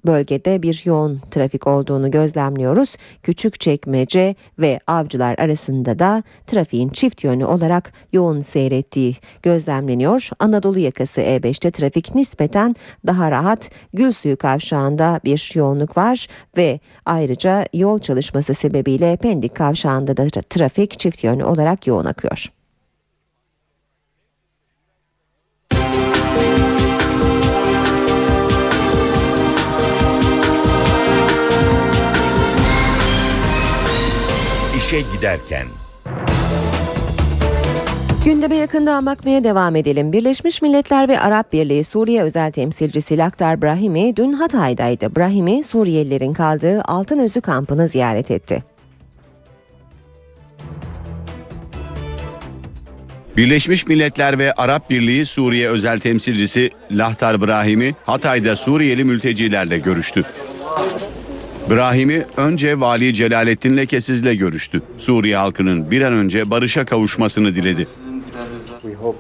bölgede bir yoğun trafik olduğunu gözlemliyoruz. Küçük çekmece ve avcılar arasında da trafiğin çift yönlü olarak yoğun seyrettiği gözlemleniyor. Anadolu yakası E5'te trafik nispeten daha rahat. Gülsuyu kavşağında bir yoğunluk var ve ayrıca yol çalışması sebebiyle Pendik kavşağında da trafik çift yönlü olarak yoğun akıyor. İşe giderken. Gündeme yakından bakmaya devam edelim. Birleşmiş Milletler ve Arap Birliği Suriye özel temsilcisi Lakhdar Brahimi dün Hatay'daydı. Brahimi Suriyelilerin kaldığı Altınözü kampını ziyaret etti. Birleşmiş Milletler ve Arap Birliği Suriye özel temsilcisi Lahtar Brahimi Hatay'da Suriyeli mültecilerle görüştü. Brahimi önce Vali Celalettin Lekesiz'le görüştü. Suriye halkının bir an önce barışa kavuşmasını diledi.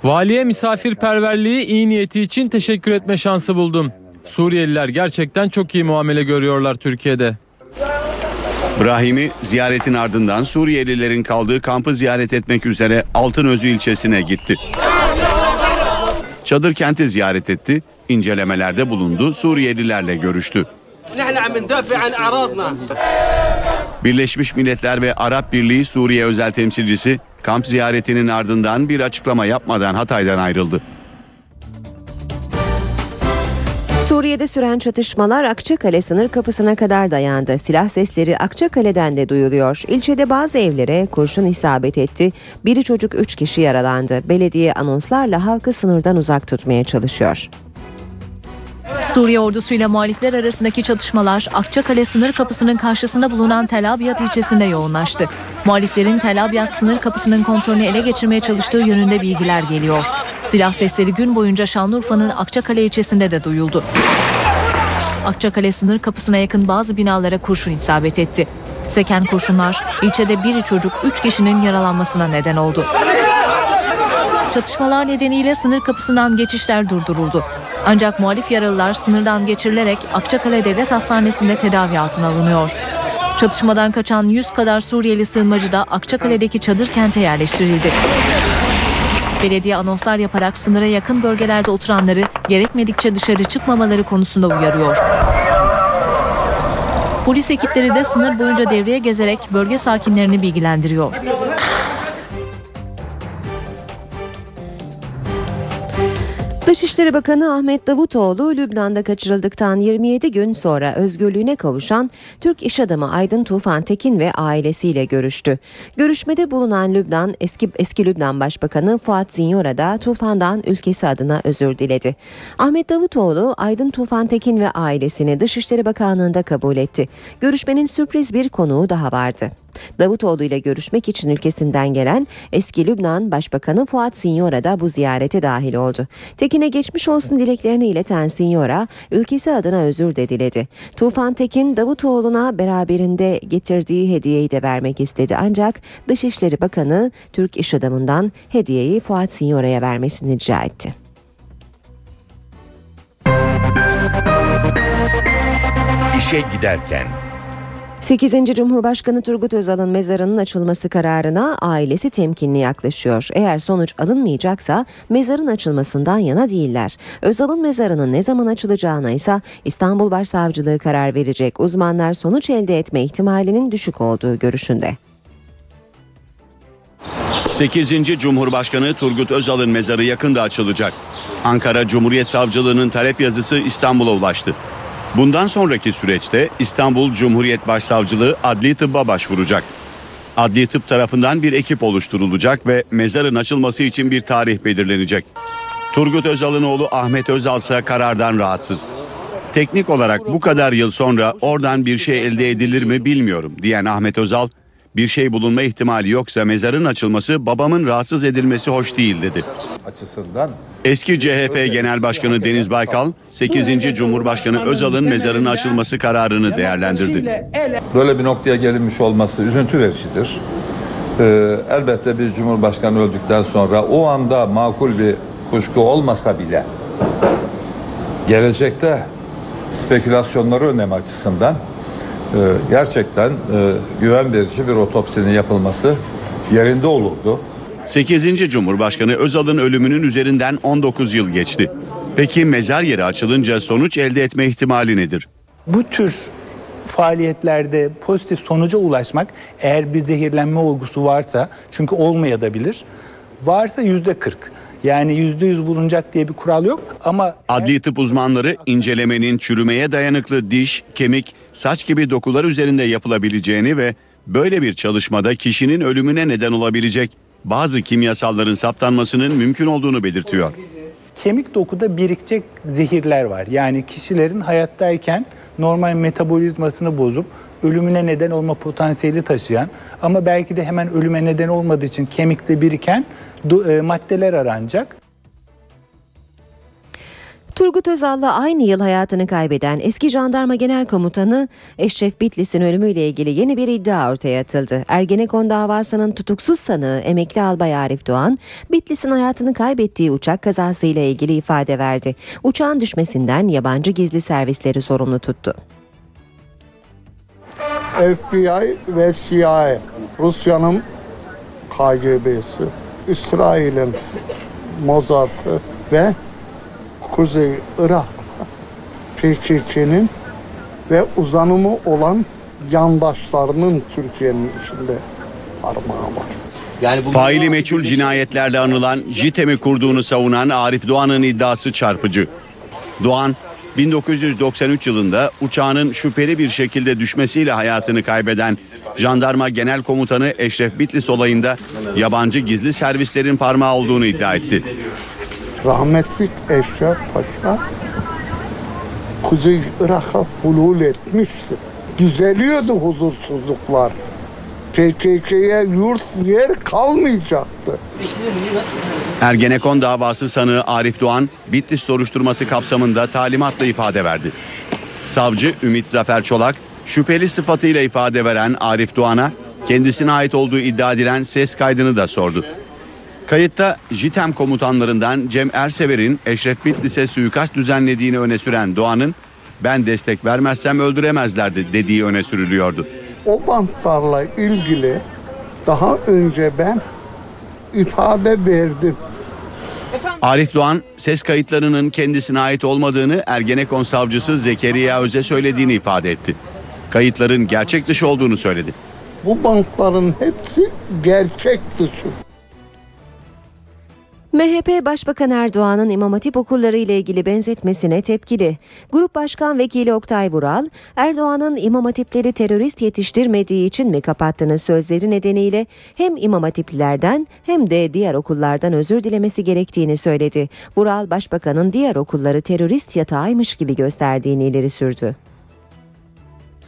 Valiye misafirperverliği iyi niyeti için teşekkür etme şansı buldum. Suriyeliler gerçekten çok iyi muamele görüyorlar Türkiye'de. Brahimi ziyaretin ardından Suriyelilerin kaldığı kampı ziyaret etmek üzere Altınözü ilçesine gitti. Çadır kenti ziyaret etti, incelemelerde bulundu, Suriyelilerle görüştü. Birleşmiş Milletler ve Arap Birliği Suriye özel temsilcisi kamp ziyaretinin ardından bir açıklama yapmadan Hatay'dan ayrıldı. Suriye'de süren çatışmalar Akçakale sınır kapısına kadar dayandı. Silah sesleri Akçakale'den de duyuluyor. İlçede bazı evlere kurşun isabet etti. Biri çocuk 3 kişi yaralandı. Belediye anonslarla halkı sınırdan uzak tutmaya çalışıyor. Suriye ordusuyla muhalifler arasındaki çatışmalar Akçakale sınır kapısının karşısında bulunan Tel Abyad ilçesinde yoğunlaştı. Muhaliflerin Tel Abyad sınır kapısının kontrolünü ele geçirmeye çalıştığı yönünde bilgiler geliyor. Silah sesleri gün boyunca Şanlıurfa'nın Akçakale ilçesinde de duyuldu. Akçakale sınır kapısına yakın bazı binalara kurşun isabet etti. Seken kurşunlar ilçede biri çocuk üç kişinin yaralanmasına neden oldu. Çatışmalar nedeniyle sınır kapısından geçişler durduruldu. Ancak muhalif yaralılar sınırdan geçirilerek Akçakale Devlet Hastanesi'nde tedavi altına alınıyor. Çatışmadan kaçan 100 kadar Suriyeli sığınmacı da Akçakale'deki çadır kente yerleştirildi. Belediye anonslar yaparak sınıra yakın bölgelerde oturanları gerekmedikçe dışarı çıkmamaları konusunda uyarıyor. Polis ekipleri de sınır boyunca devreye gezerek bölge sakinlerini bilgilendiriyor. Dışişleri Bakanı Ahmet Davutoğlu Lübnan'da kaçırıldıktan 27 gün sonra özgürlüğüne kavuşan Türk iş adamı Aydın Tufan Tekin ve ailesiyle görüştü. Görüşmede bulunan Lübnan eski eski Lübnan Başbakanı Fuat Zinyora da Tufan'dan ülkesi adına özür diledi. Ahmet Davutoğlu Aydın Tufan Tekin ve ailesini Dışişleri Bakanlığı'nda kabul etti. Görüşmenin sürpriz bir konuğu daha vardı. Davutoğlu ile görüşmek için ülkesinden gelen eski Lübnan Başbakanı Fuat Sinyora da bu ziyarete dahil oldu. Tekin'e geçmiş olsun dileklerini ileten Sinyora, ülkesi adına özür de diledi. Tufan Tekin, Davutoğlu'na beraberinde getirdiği hediyeyi de vermek istedi. Ancak Dışişleri Bakanı Türk iş adamından hediyeyi Fuat Sinyora'ya vermesini rica etti. İşe giderken 8. Cumhurbaşkanı Turgut Özal'ın mezarının açılması kararına ailesi temkinli yaklaşıyor. Eğer sonuç alınmayacaksa mezarın açılmasından yana değiller. Özal'ın mezarının ne zaman açılacağına ise İstanbul Başsavcılığı karar verecek. Uzmanlar sonuç elde etme ihtimalinin düşük olduğu görüşünde. 8. Cumhurbaşkanı Turgut Özal'ın mezarı yakında açılacak. Ankara Cumhuriyet Savcılığı'nın talep yazısı İstanbul'a ulaştı. Bundan sonraki süreçte İstanbul Cumhuriyet Başsavcılığı adli tıbba başvuracak. Adli tıp tarafından bir ekip oluşturulacak ve mezarın açılması için bir tarih belirlenecek. Turgut Özal'ın oğlu Ahmet Özal ise karardan rahatsız. Teknik olarak bu kadar yıl sonra oradan bir şey elde edilir mi bilmiyorum diyen Ahmet Özal, bir şey bulunma ihtimali yoksa mezarın açılması babamın rahatsız edilmesi hoş değil dedi. açısından Eski CHP Genel Başkanı Deniz Baykal, 8. Cumhurbaşkanı Özal'ın mezarının açılması kararını değerlendirdi. böyle bir noktaya gelinmiş olması üzüntü vericidir. Ee, elbette bir cumhurbaşkanı öldükten sonra o anda makul bir kuşku olmasa bile gelecekte spekülasyonları önleme açısından e, gerçekten e, güven verici bir otopsinin yapılması yerinde olurdu. 8. Cumhurbaşkanı Özal'ın ölümünün üzerinden 19 yıl geçti. Peki mezar yeri açılınca sonuç elde etme ihtimali nedir? Bu tür faaliyetlerde pozitif sonuca ulaşmak eğer bir zehirlenme olgusu varsa çünkü olmayabilir. Varsa yüzde 40. Yani yüzde yüz bulunacak diye bir kural yok ama Adli tıp uzmanları incelemenin çürümeye dayanıklı diş, kemik, saç gibi dokular üzerinde yapılabileceğini ve böyle bir çalışmada kişinin ölümüne neden olabilecek bazı kimyasalların saptanmasının mümkün olduğunu belirtiyor. Kemik dokuda birikecek zehirler var. Yani kişilerin hayattayken normal metabolizmasını bozup ölümüne neden olma potansiyeli taşıyan ama belki de hemen ölüme neden olmadığı için kemikte biriken maddeler aranacak. Turgut Özal'la aynı yıl hayatını kaybeden eski jandarma genel komutanı Eşref Bitlis'in ölümüyle ilgili yeni bir iddia ortaya atıldı. Ergenekon davasının tutuksuz sanığı emekli albay Arif Doğan, Bitlis'in hayatını kaybettiği uçak kazasıyla ilgili ifade verdi. Uçağın düşmesinden yabancı gizli servisleri sorumlu tuttu. FBI ve CIA, Rusya'nın KGB'si, İsrail'in Mozart'ı ve Kuzey Irak PKK'nin ve uzanımı olan yandaşlarının Türkiye'nin içinde parmağı var. Faili meçhul cinayetlerle anılan JITEM'i kurduğunu savunan Arif Doğan'ın iddiası çarpıcı. Doğan 1993 yılında uçağının şüpheli bir şekilde düşmesiyle hayatını kaybeden Jandarma Genel Komutanı Eşref Bitlis olayında yabancı gizli servislerin parmağı olduğunu iddia etti. Rahmetli Eşref Paşa Kuzey Irak'a hulul etmişti. Düzeliyordu huzursuzluklar. PKK'ye yurt yer kalmayacaktı. Ergenekon davası sanığı Arif Doğan, Bitlis soruşturması kapsamında talimatla ifade verdi. Savcı Ümit Zafer Çolak, şüpheli sıfatıyla ifade veren Arif Doğan'a kendisine ait olduğu iddia edilen ses kaydını da sordu. Kayıtta JITEM komutanlarından Cem Ersever'in Eşref Bitlis'e suikast düzenlediğini öne süren Doğan'ın ben destek vermezsem öldüremezlerdi dediği öne sürülüyordu. O bantlarla ilgili daha önce ben ifade verdim. Arif Doğan ses kayıtlarının kendisine ait olmadığını Ergenekon savcısı Zekeriya Öz'e söylediğini ifade etti. Kayıtların gerçek dışı olduğunu söyledi. Bu bantların hepsi gerçek dışı. MHP Başbakan Erdoğan'ın İmam Hatip okulları ile ilgili benzetmesine tepkili. Grup Başkan Vekili Oktay Vural, Erdoğan'ın İmam Hatipleri terörist yetiştirmediği için mi kapattığını sözleri nedeniyle hem İmam Hatiplilerden hem de diğer okullardan özür dilemesi gerektiğini söyledi. Vural, Başbakan'ın diğer okulları terörist yatağıymış gibi gösterdiğini ileri sürdü.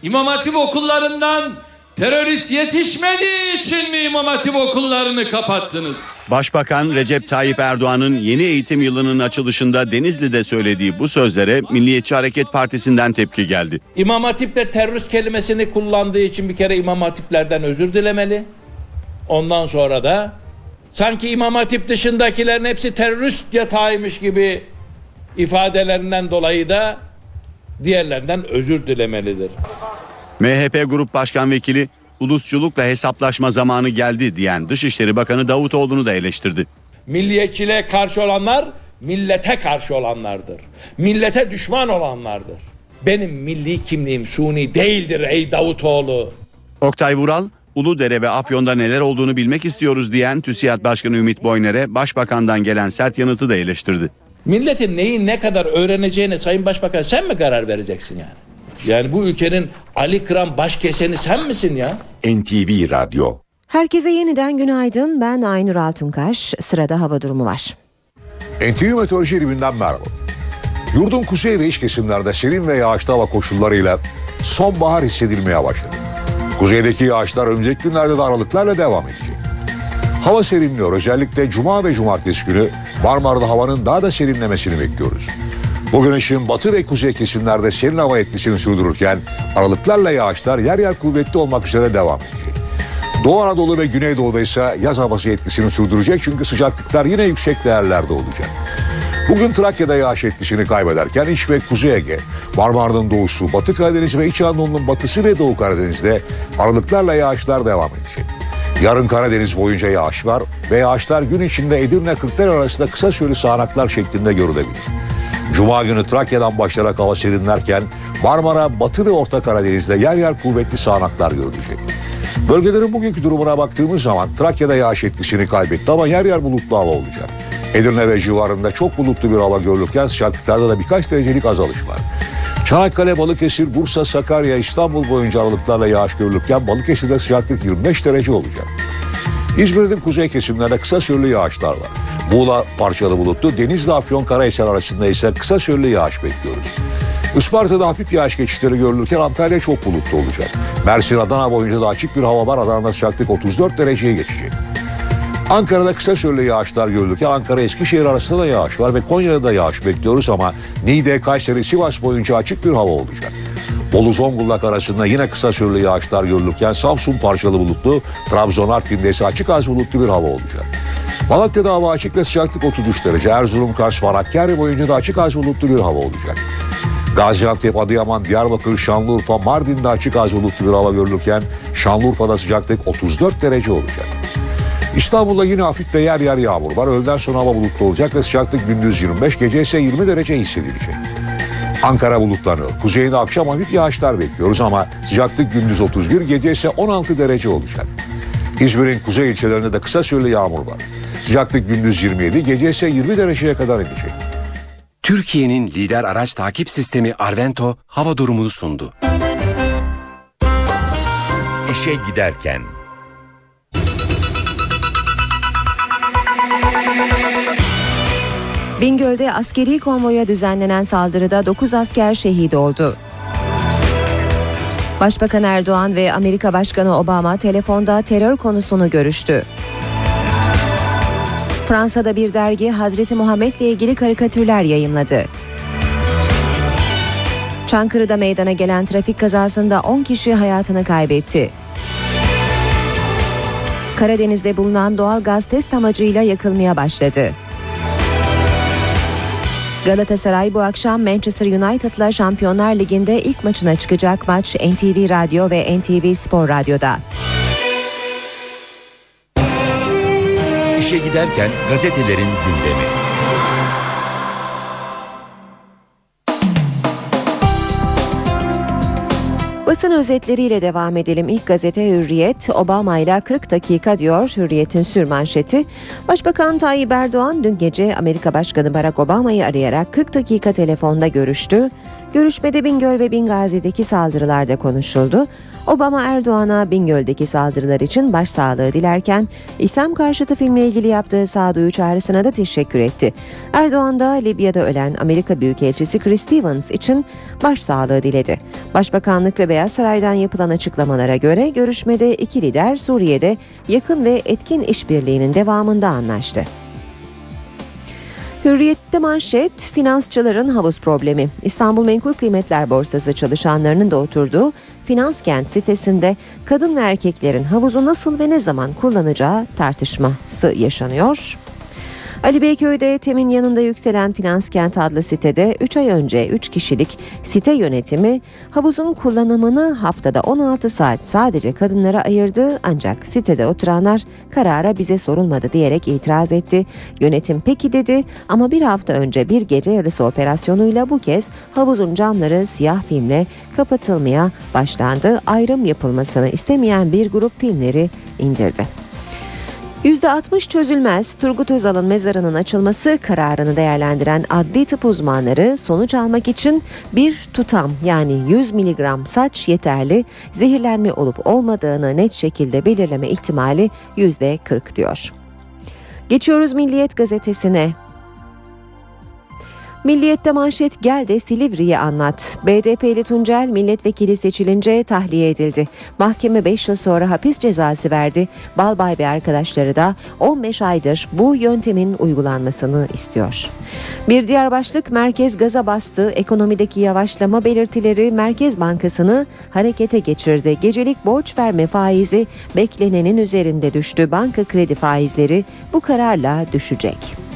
İmam Hatip okullarından terörist yetişmediği için mi İmam Hatip okullarını kapattınız? Başbakan Recep Tayyip Erdoğan'ın yeni eğitim yılının açılışında Denizli'de söylediği bu sözlere Milliyetçi Hareket Partisi'nden tepki geldi. İmam Hatip'le terörist kelimesini kullandığı için bir kere İmam Hatiplerden özür dilemeli. Ondan sonra da sanki İmam Hatip dışındakilerin hepsi terörist yatağıymış gibi ifadelerinden dolayı da diğerlerinden özür dilemelidir. MHP Grup Başkan Vekili ulusçulukla hesaplaşma zamanı geldi diyen Dışişleri Bakanı Davutoğlu'nu da eleştirdi. Milliyetçiliğe karşı olanlar millete karşı olanlardır. Millete düşman olanlardır. Benim milli kimliğim suni değildir ey Davutoğlu. Oktay Vural, Uludere ve Afyon'da neler olduğunu bilmek istiyoruz diyen TÜSİAD Başkanı Ümit Boyner'e Başbakan'dan gelen sert yanıtı da eleştirdi. Milletin neyi ne kadar öğreneceğine Sayın Başbakan sen mi karar vereceksin yani? Yani bu ülkenin Ali Kıran baş keseni sen misin ya? NTV Radyo Herkese yeniden günaydın. Ben Aynur Altunkaş. Sırada hava durumu var. NTV Meteoroloji ekibinden merhaba. Yurdun kuzey ve iç kesimlerde serin ve yağışlı hava koşullarıyla sonbahar hissedilmeye başladı. Kuzeydeki yağışlar önümüzdeki günlerde de aralıklarla devam edecek. Hava serinliyor. Özellikle cuma ve cumartesi günü Marmara'da havanın daha da serinlemesini bekliyoruz. Bugün ışığın batı ve kuzey kesimlerde serin hava etkisini sürdürürken aralıklarla yağışlar yer yer kuvvetli olmak üzere devam edecek. Doğu Anadolu ve Güneydoğu'da ise yaz havası etkisini sürdürecek çünkü sıcaklıklar yine yüksek değerlerde olacak. Bugün Trakya'da yağış etkisini kaybederken İç ve Kuzey Ege, Marmara'nın doğusu, Batı Karadeniz ve İç Anadolu'nun batısı ve Doğu Karadeniz'de aralıklarla yağışlar devam edecek. Yarın Karadeniz boyunca yağış var ve yağışlar gün içinde Edirne Kırklar arasında kısa süreli sağanaklar şeklinde görülebilir. Cuma günü Trakya'dan başlayarak hava serinlerken Marmara, Batı ve Orta Karadeniz'de yer yer kuvvetli sağanaklar görülecek. Bölgelerin bugünkü durumuna baktığımız zaman Trakya'da yağış etkisini kaybetti ama yer yer bulutlu hava olacak. Edirne ve civarında çok bulutlu bir hava görülürken sıcaklıklarda da birkaç derecelik azalış var. Çanakkale, Balıkesir, Bursa, Sakarya, İstanbul boyunca aralıklarla yağış görülürken Balıkesir'de sıcaklık 25 derece olacak. İzmir'in kuzey kesimlerinde kısa süreli yağışlar var. Muğla parçalı bulutlu, Denizli Afyon Karahisar arasında ise kısa süreli yağış bekliyoruz. Isparta'da hafif yağış geçişleri görülürken Antalya çok bulutlu olacak. Mersin Adana boyunca da açık bir hava var. Adana'da sıcaklık 34 dereceye geçecek. Ankara'da kısa süreli yağışlar görülürken Ankara Eskişehir arasında da yağış var ve Konya'da da yağış bekliyoruz ama Niğde, Kayseri, Sivas boyunca açık bir hava olacak. Bolu Zonguldak arasında yine kısa süreli yağışlar görülürken Samsun parçalı bulutlu, Trabzon Artvin'de ise açık az bulutlu bir hava olacak. Malatya'da hava açık ve sıcaklık 33 derece. Erzurum, Kars, Hakkari boyunca da açık az bulutlu bir hava olacak. Gaziantep, Adıyaman, Diyarbakır, Şanlıurfa, Mardin'de açık az bulutlu bir hava görülürken Şanlıurfa'da sıcaklık 34 derece olacak. İstanbul'da yine hafif ve yer yer yağmur var. Öğleden sonra hava bulutlu olacak ve sıcaklık gündüz 25, gece ise 20 derece hissedilecek. Ankara bulutlanıyor. Kuzeyinde akşam hafif yağışlar bekliyoruz ama sıcaklık gündüz 31, gece ise 16 derece olacak. İzmir'in kuzey ilçelerinde de kısa süreli yağmur var. Sıcaklık gündüz 27, gece ise 20 dereceye kadar inecek. Türkiye'nin lider araç takip sistemi Arvento hava durumunu sundu. İşe giderken Bingöl'de askeri konvoya düzenlenen saldırıda 9 asker şehit oldu. Başbakan Erdoğan ve Amerika Başkanı Obama telefonda terör konusunu görüştü. Fransa'da bir dergi Hazreti Muhammed'le ilgili karikatürler yayımladı. Çankırı'da meydana gelen trafik kazasında 10 kişi hayatını kaybetti. Karadeniz'de bulunan doğal gaz test amacıyla yakılmaya başladı. Galatasaray bu akşam Manchester United'la Şampiyonlar Ligi'nde ilk maçına çıkacak maç NTV Radyo ve NTV Spor Radyo'da. İşe giderken gazetelerin gündemi. Basın özetleriyle devam edelim. İlk gazete Hürriyet, Obama ile 40 dakika diyor Hürriyet'in sürmanşeti. Başbakan Tayyip Erdoğan dün gece Amerika Başkanı Barack Obama'yı arayarak 40 dakika telefonda görüştü. Görüşmede Bingöl ve Bingazi'deki saldırılarda konuşuldu. Obama Erdoğan'a Bingöl'deki saldırılar için başsağlığı dilerken İslam karşıtı filmle ilgili yaptığı sağduyu çağrısına da teşekkür etti. Erdoğan da Libya'da ölen Amerika Büyükelçisi Chris Stevens için başsağlığı diledi. Başbakanlık ve Beyaz Saray'dan yapılan açıklamalara göre görüşmede iki lider Suriye'de yakın ve etkin işbirliğinin devamında anlaştı. Hürriyette manşet finansçıların havuz problemi. İstanbul Menkul Kıymetler Borsası çalışanlarının da oturduğu Finans Kent sitesinde kadın ve erkeklerin havuzu nasıl ve ne zaman kullanacağı tartışması yaşanıyor. Ali Beyköy'de TEM'in yanında yükselen Finans Kent adlı sitede 3 ay önce 3 kişilik site yönetimi havuzun kullanımını haftada 16 saat sadece kadınlara ayırdı ancak sitede oturanlar karara bize sorulmadı diyerek itiraz etti. Yönetim peki dedi ama bir hafta önce bir gece yarısı operasyonuyla bu kez havuzun camları siyah filmle kapatılmaya başlandı. Ayrım yapılmasını istemeyen bir grup filmleri indirdi. %60 çözülmez Turgut Özal'ın mezarının açılması kararını değerlendiren adli tıp uzmanları sonuç almak için bir tutam yani 100 miligram saç yeterli zehirlenme olup olmadığını net şekilde belirleme ihtimali %40 diyor. Geçiyoruz Milliyet gazetesine. Milliyet'te manşet gel de Silivri'yi anlat. BDP'li Tuncel milletvekili seçilince tahliye edildi. Mahkeme 5 yıl sonra hapis cezası verdi. Balbay ve arkadaşları da 15 aydır bu yöntemin uygulanmasını istiyor. Bir diğer başlık merkez gaza bastı. Ekonomideki yavaşlama belirtileri Merkez Bankası'nı harekete geçirdi. Gecelik borç verme faizi beklenenin üzerinde düştü. Banka kredi faizleri bu kararla düşecek.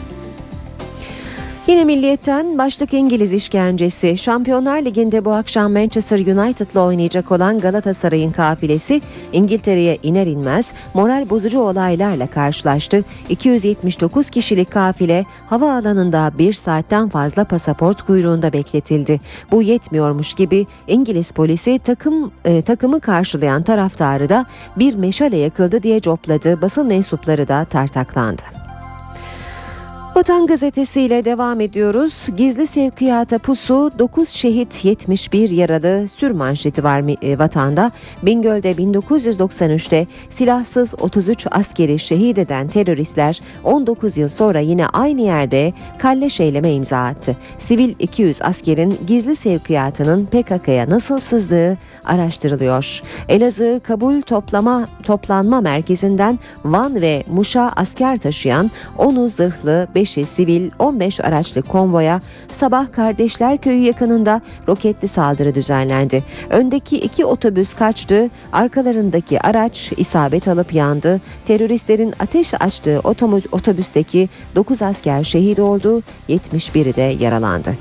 Yine milliyetten başlık İngiliz işkencesi. Şampiyonlar Ligi'nde bu akşam Manchester United'la oynayacak olan Galatasaray'ın kafilesi İngiltere'ye iner inmez moral bozucu olaylarla karşılaştı. 279 kişilik kafile havaalanında bir saatten fazla pasaport kuyruğunda bekletildi. Bu yetmiyormuş gibi İngiliz polisi takım e, takımı karşılayan taraftarı da bir meşale yakıldı diye copladı. Basın mensupları da tartaklandı. Vatan gazetesiyle devam ediyoruz. Gizli sevkiyata pusu 9 şehit 71 yaralı sür manşeti var e, vatanda. Bingöl'de 1993'te silahsız 33 askeri şehit eden teröristler 19 yıl sonra yine aynı yerde kalleş eyleme imza attı. Sivil 200 askerin gizli sevkiyatının PKK'ya nasıl sızdığı araştırılıyor. Elazığ Kabul Toplama Toplanma Merkezi'nden Van ve Muş'a asker taşıyan 10'u zırhlı, 5'i sivil, 15 araçlı konvoya sabah Kardeşler Köyü yakınında roketli saldırı düzenlendi. Öndeki iki otobüs kaçtı, arkalarındaki araç isabet alıp yandı. Teröristlerin ateş açtığı otobüsteki 9 asker şehit oldu, 71'i de yaralandı.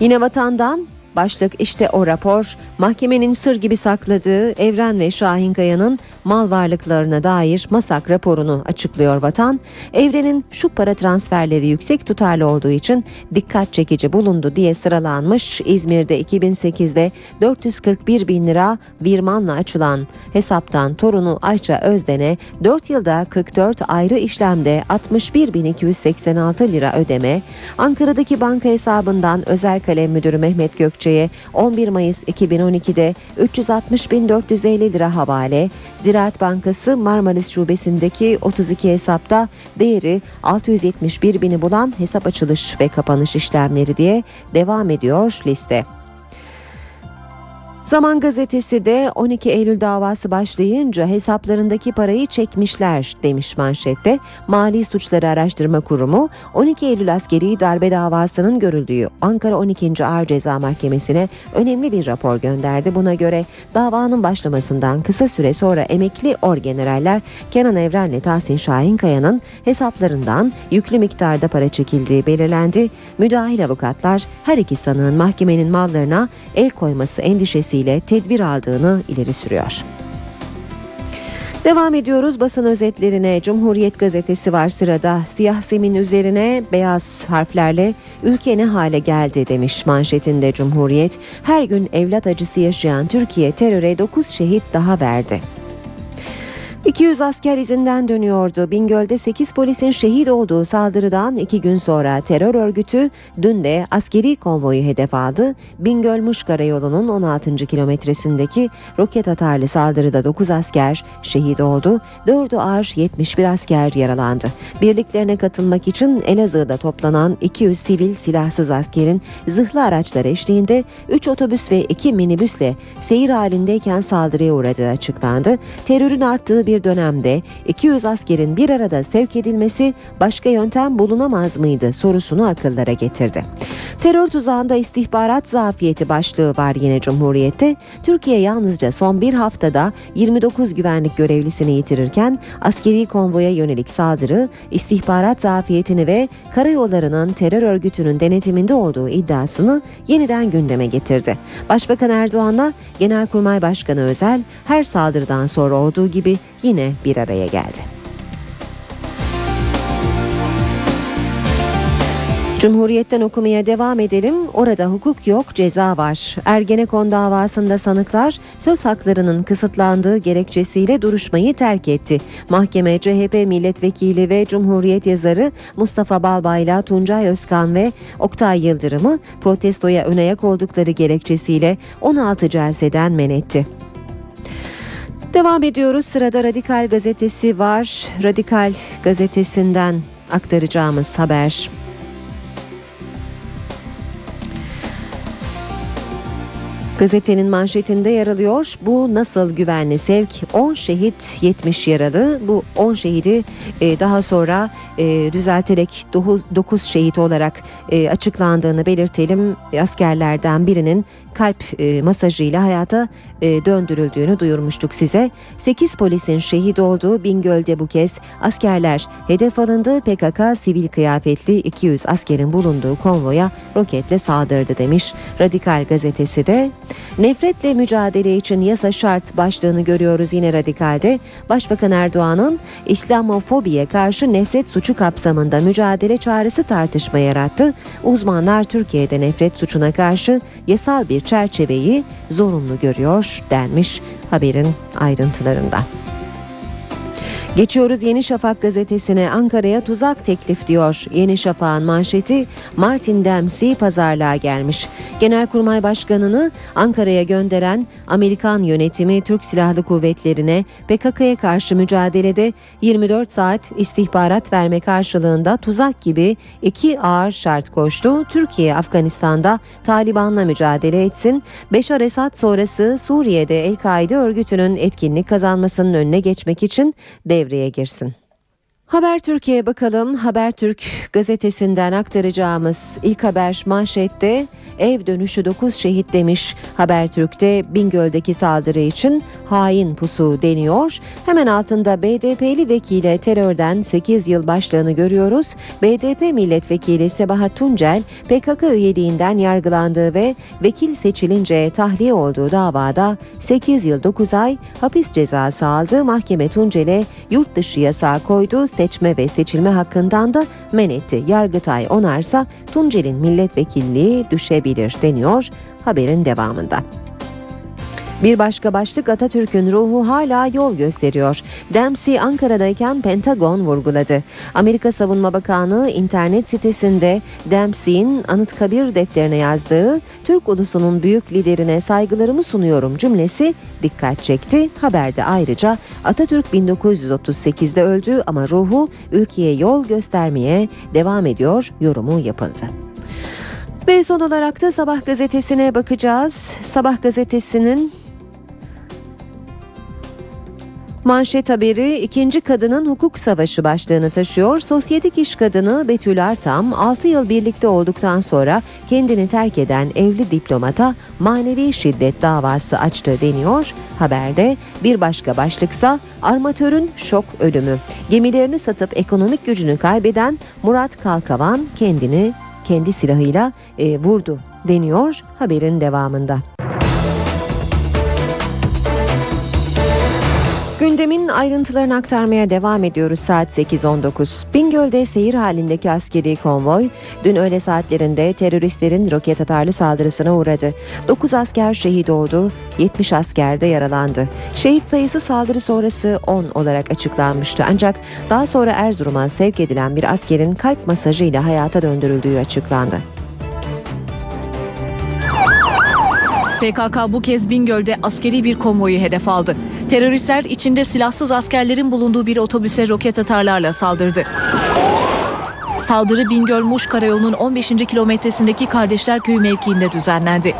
Yine vatandan başlık işte o rapor mahkemenin sır gibi sakladığı Evren ve Şahin Kaya'nın mal varlıklarına dair masak raporunu açıklıyor vatan. Evren'in şu para transferleri yüksek tutarlı olduğu için dikkat çekici bulundu diye sıralanmış. İzmir'de 2008'de 441 bin lira virmanla açılan hesaptan torunu Ayça Özden'e 4 yılda 44 ayrı işlemde 61.286 lira ödeme, Ankara'daki banka hesabından özel kalem müdürü Mehmet Gökçe'ye 11 Mayıs 2012'de 360.450 lira havale, Ziraat Bankası Marmaris Şubesi'ndeki 32 hesapta değeri 671 bini bulan hesap açılış ve kapanış işlemleri diye devam ediyor liste. Zaman gazetesi de 12 Eylül davası başlayınca hesaplarındaki parayı çekmişler demiş manşette. Mali Suçları Araştırma Kurumu 12 Eylül askeri darbe davasının görüldüğü Ankara 12. Ağır Ceza Mahkemesi'ne önemli bir rapor gönderdi. Buna göre davanın başlamasından kısa süre sonra emekli orgeneraller Kenan Evren'le Tahsin Şahinkaya'nın hesaplarından yüklü miktarda para çekildiği belirlendi. Müdahil avukatlar her iki sanığın mahkemenin mallarına el koyması endişesiyle tedbir aldığını ileri sürüyor. Devam ediyoruz basın özetlerine. Cumhuriyet gazetesi var sırada. Siyah zemin üzerine beyaz harflerle ülke ne hale geldi demiş manşetinde Cumhuriyet. Her gün evlat acısı yaşayan Türkiye teröre 9 şehit daha verdi. 200 asker izinden dönüyordu. Bingöl'de 8 polisin şehit olduğu saldırıdan 2 gün sonra terör örgütü dün de askeri konvoyu hedef aldı. Bingöl-Muş Karayolu'nun 16. kilometresindeki roket atarlı saldırıda 9 asker şehit oldu. 4'ü ağır 71 asker yaralandı. Birliklerine katılmak için Elazığ'da toplanan 200 sivil silahsız askerin zırhlı araçlar eşliğinde 3 otobüs ve 2 minibüsle seyir halindeyken saldırıya uğradığı açıklandı. Terörün arttığı bir dönemde 200 askerin bir arada sevk edilmesi başka yöntem bulunamaz mıydı sorusunu akıllara getirdi. Terör tuzağında istihbarat zafiyeti başlığı var yine Cumhuriyet'te. Türkiye yalnızca son bir haftada 29 güvenlik görevlisini yitirirken askeri konvoya yönelik saldırı, istihbarat zafiyetini ve karayollarının terör örgütünün denetiminde olduğu iddiasını yeniden gündeme getirdi. Başbakan Erdoğan'la Genelkurmay Başkanı Özel her saldırıdan sonra olduğu gibi yine bir araya geldi. Cumhuriyet'ten okumaya devam edelim. Orada hukuk yok, ceza var. Ergenekon davasında sanıklar söz haklarının kısıtlandığı gerekçesiyle duruşmayı terk etti. Mahkeme CHP milletvekili ve Cumhuriyet yazarı Mustafa Balbayla, Tuncay Özkan ve Oktay Yıldırım'ı protestoya ön ayak oldukları gerekçesiyle 16 celseden men etti. Devam ediyoruz. Sırada Radikal gazetesi var. Radikal gazetesinden aktaracağımız haber. Gazetenin manşetinde yer alıyor. Bu nasıl güvenli sevk? 10 şehit 70 yaralı. Bu 10 şehidi e, daha sonra e, düzelterek 9 şehit olarak e, açıklandığını belirtelim. Askerlerden birinin kalp e, masajıyla hayata döndürüldüğünü duyurmuştuk size. 8 polisin şehit olduğu Bingöl'de bu kez askerler hedef alındı. PKK sivil kıyafetli 200 askerin bulunduğu konvoya roketle saldırdı demiş. Radikal gazetesi de nefretle mücadele için yasa şart başlığını görüyoruz yine Radikal'de. Başbakan Erdoğan'ın İslamofobiye karşı nefret suçu kapsamında mücadele çağrısı tartışma yarattı. Uzmanlar Türkiye'de nefret suçuna karşı yasal bir çerçeveyi zorunlu görüyor denmiş haberin ayrıntılarında. Geçiyoruz Yeni Şafak gazetesine Ankara'ya tuzak teklif diyor. Yeni Şafak'ın manşeti Martin Dempsey pazarlığa gelmiş. Genelkurmay Başkanı'nı Ankara'ya gönderen Amerikan yönetimi Türk Silahlı Kuvvetleri'ne PKK'ya karşı mücadelede 24 saat istihbarat verme karşılığında tuzak gibi iki ağır şart koştu. Türkiye Afganistan'da Taliban'la mücadele etsin. Beşar Esad sonrası Suriye'de El-Kaide örgütünün etkinlik kazanmasının önüne geçmek için devreye girsin. Haber Türkiye bakalım. Habertürk gazetesinden aktaracağımız ilk haber manşette ev dönüşü 9 şehit demiş. Habertürk'te Bingöl'deki saldırı için hain pusu deniyor. Hemen altında BDP'li vekile terörden 8 yıl başlığını görüyoruz. BDP milletvekili Sebahat Tuncel PKK üyeliğinden yargılandığı ve vekil seçilince tahliye olduğu davada 8 yıl 9 ay hapis cezası aldı. Mahkeme Tuncel'e yurt dışı yasağı koydu. Seçme ve seçilme hakkından da men etti. Yargıtay onarsa Tuncel'in milletvekilliği düşebilir deniyor haberin devamında. Bir başka başlık Atatürk'ün ruhu hala yol gösteriyor. Dempsey Ankara'dayken Pentagon vurguladı. Amerika Savunma Bakanlığı internet sitesinde Dempsey'in Anıtkabir defterine yazdığı Türk ulusunun büyük liderine saygılarımı sunuyorum cümlesi dikkat çekti. Haberde ayrıca Atatürk 1938'de öldü ama ruhu ülkeye yol göstermeye devam ediyor yorumu yapıldı. Ve son olarak da Sabah gazetesine bakacağız. Sabah gazetesinin Manşet haberi ikinci kadının hukuk savaşı başlığını taşıyor. Sosyetik iş kadını Betül Artam 6 yıl birlikte olduktan sonra kendini terk eden evli diplomata manevi şiddet davası açtı deniyor. Haberde bir başka başlıksa armatörün şok ölümü. Gemilerini satıp ekonomik gücünü kaybeden Murat Kalkavan kendini kendi silahıyla e, vurdu deniyor haberin devamında. Gündemin ayrıntılarını aktarmaya devam ediyoruz saat 8.19. Bingöl'de seyir halindeki askeri konvoy dün öğle saatlerinde teröristlerin roket atarlı saldırısına uğradı. 9 asker şehit oldu, 70 asker de yaralandı. Şehit sayısı saldırı sonrası 10 olarak açıklanmıştı. Ancak daha sonra Erzurum'a sevk edilen bir askerin kalp masajıyla hayata döndürüldüğü açıklandı. PKK bu kez Bingöl'de askeri bir konvoyu hedef aldı. Teröristler içinde silahsız askerlerin bulunduğu bir otobüse roket atarlarla saldırdı. Saldırı Bingöl-Muş Karayolu'nun 15. kilometresindeki Kardeşler Köyü mevkiinde düzenlendi.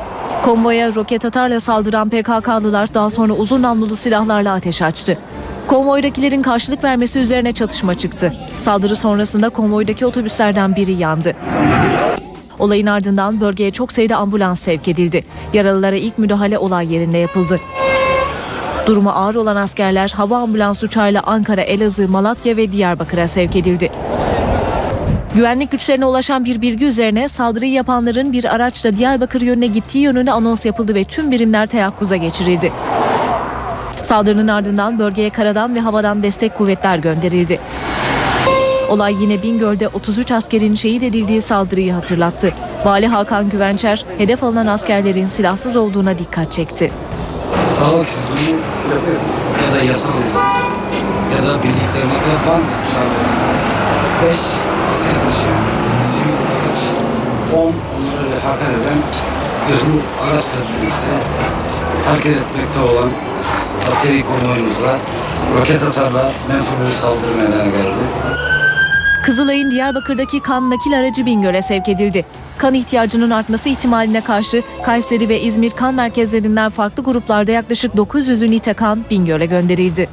Konvoya roket atarla saldıran PKK'lılar daha sonra uzun namlulu silahlarla ateş açtı. Konvoydakilerin karşılık vermesi üzerine çatışma çıktı. Saldırı sonrasında konvoydaki otobüslerden biri yandı. Olayın ardından bölgeye çok sayıda ambulans sevk edildi. Yaralılara ilk müdahale olay yerinde yapıldı. Durumu ağır olan askerler hava ambulans uçağıyla Ankara, Elazığ, Malatya ve Diyarbakır'a sevk edildi. Güvenlik güçlerine ulaşan bir bilgi üzerine saldırıyı yapanların bir araçla Diyarbakır yönüne gittiği yönüne anons yapıldı ve tüm birimler teyakkuza geçirildi. Saldırının ardından bölgeye karadan ve havadan destek kuvvetler gönderildi. Olay yine Bingöl'de 33 askerin şehit edildiği saldırıyı hatırlattı. Vali Hakan Güvençer hedef alınan askerlerin silahsız olduğuna dikkat çekti. Sağlıksızlığı ya da yasa dışı ya da birliklerine ve bank istikametine 5 asker taşıyan sivil araç 10 onları refakat eden zırhlı araçla birlikte hareket etmekte olan askeri konvoyumuza roket atarla menfur bir saldırı meydana geldi. Kızılay'ın Diyarbakır'daki kan nakil aracı Bingöl'e sevk edildi. Kan ihtiyacının artması ihtimaline karşı Kayseri ve İzmir kan merkezlerinden farklı gruplarda yaklaşık 900 ünite kan Bingöl'e gönderildi.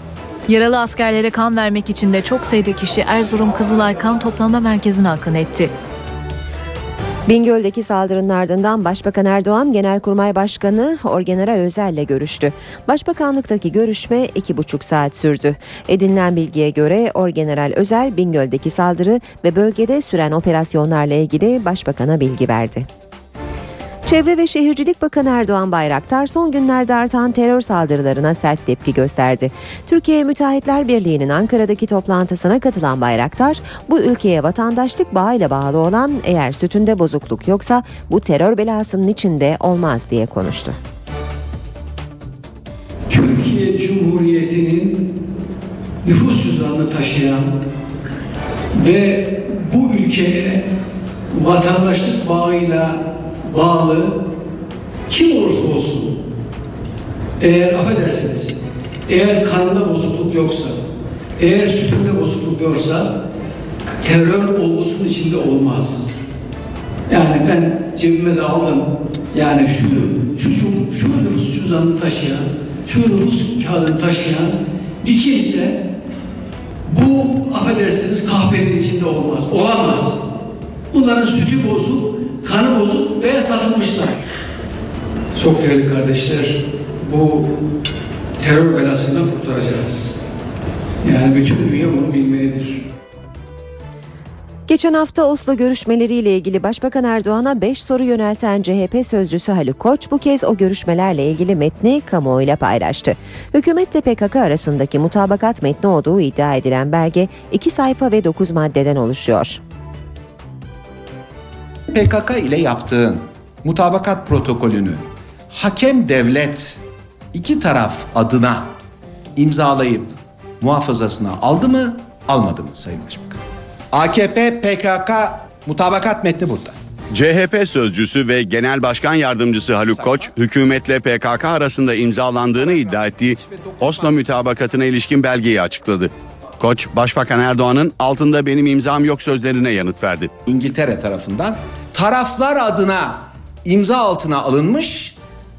Yaralı askerlere kan vermek için de çok sayıda kişi Erzurum Kızılay Kan Toplama Merkezi'ne akın etti. Bingöl'deki saldırının ardından Başbakan Erdoğan Genelkurmay Başkanı Orgeneral Özel'le görüştü. Başbakanlıktaki görüşme iki buçuk saat sürdü. Edinilen bilgiye göre Orgeneral Özel Bingöl'deki saldırı ve bölgede süren operasyonlarla ilgili Başbakan'a bilgi verdi. Çevre ve Şehircilik Bakanı Erdoğan Bayraktar son günlerde artan terör saldırılarına sert tepki gösterdi. Türkiye Müteahhitler Birliği'nin Ankara'daki toplantısına katılan Bayraktar, bu ülkeye vatandaşlık bağıyla bağlı olan eğer sütünde bozukluk yoksa bu terör belasının içinde olmaz diye konuştu. Türkiye Cumhuriyeti'nin nüfus cüzdanını taşıyan ve bu ülkeye vatandaşlık bağıyla bağlı kim olursa olsun eğer affedersiniz eğer kanında bozukluk yoksa eğer sütünde bozukluk yoksa terör olgusunun içinde olmaz. Yani ben cebime de aldım. Yani şu, şu, şu, şu nüfus cüzdanını taşıyan, şu nüfus kağıdını taşıyan bir kimse bu affedersiniz kahvenin içinde olmaz. Olamaz. Bunların sütü bozuk, kanı bozuk ve satılmışlar. Çok değerli kardeşler, bu terör belasından kurtaracağız. Yani bütün dünya bunu bilmelidir. Geçen hafta Oslo görüşmeleriyle ilgili Başbakan Erdoğan'a 5 soru yönelten CHP sözcüsü Haluk Koç bu kez o görüşmelerle ilgili metni kamuoyuyla paylaştı. Hükümetle PKK arasındaki mutabakat metni olduğu iddia edilen belge 2 sayfa ve 9 maddeden oluşuyor. PKK ile yaptığın mutabakat protokolünü hakem devlet iki taraf adına imzalayıp muhafazasına aldı mı almadı mı Sayın Başbakan? AKP PKK mutabakat metni burada. CHP sözcüsü ve Genel Başkan Yardımcısı Haluk Koç, hükümetle PKK arasında imzalandığını iddia ettiği Oslo mütabakatına ilişkin belgeyi açıkladı. Koç, Başbakan Erdoğan'ın altında benim imzam yok sözlerine yanıt verdi. İngiltere tarafından taraflar adına imza altına alınmış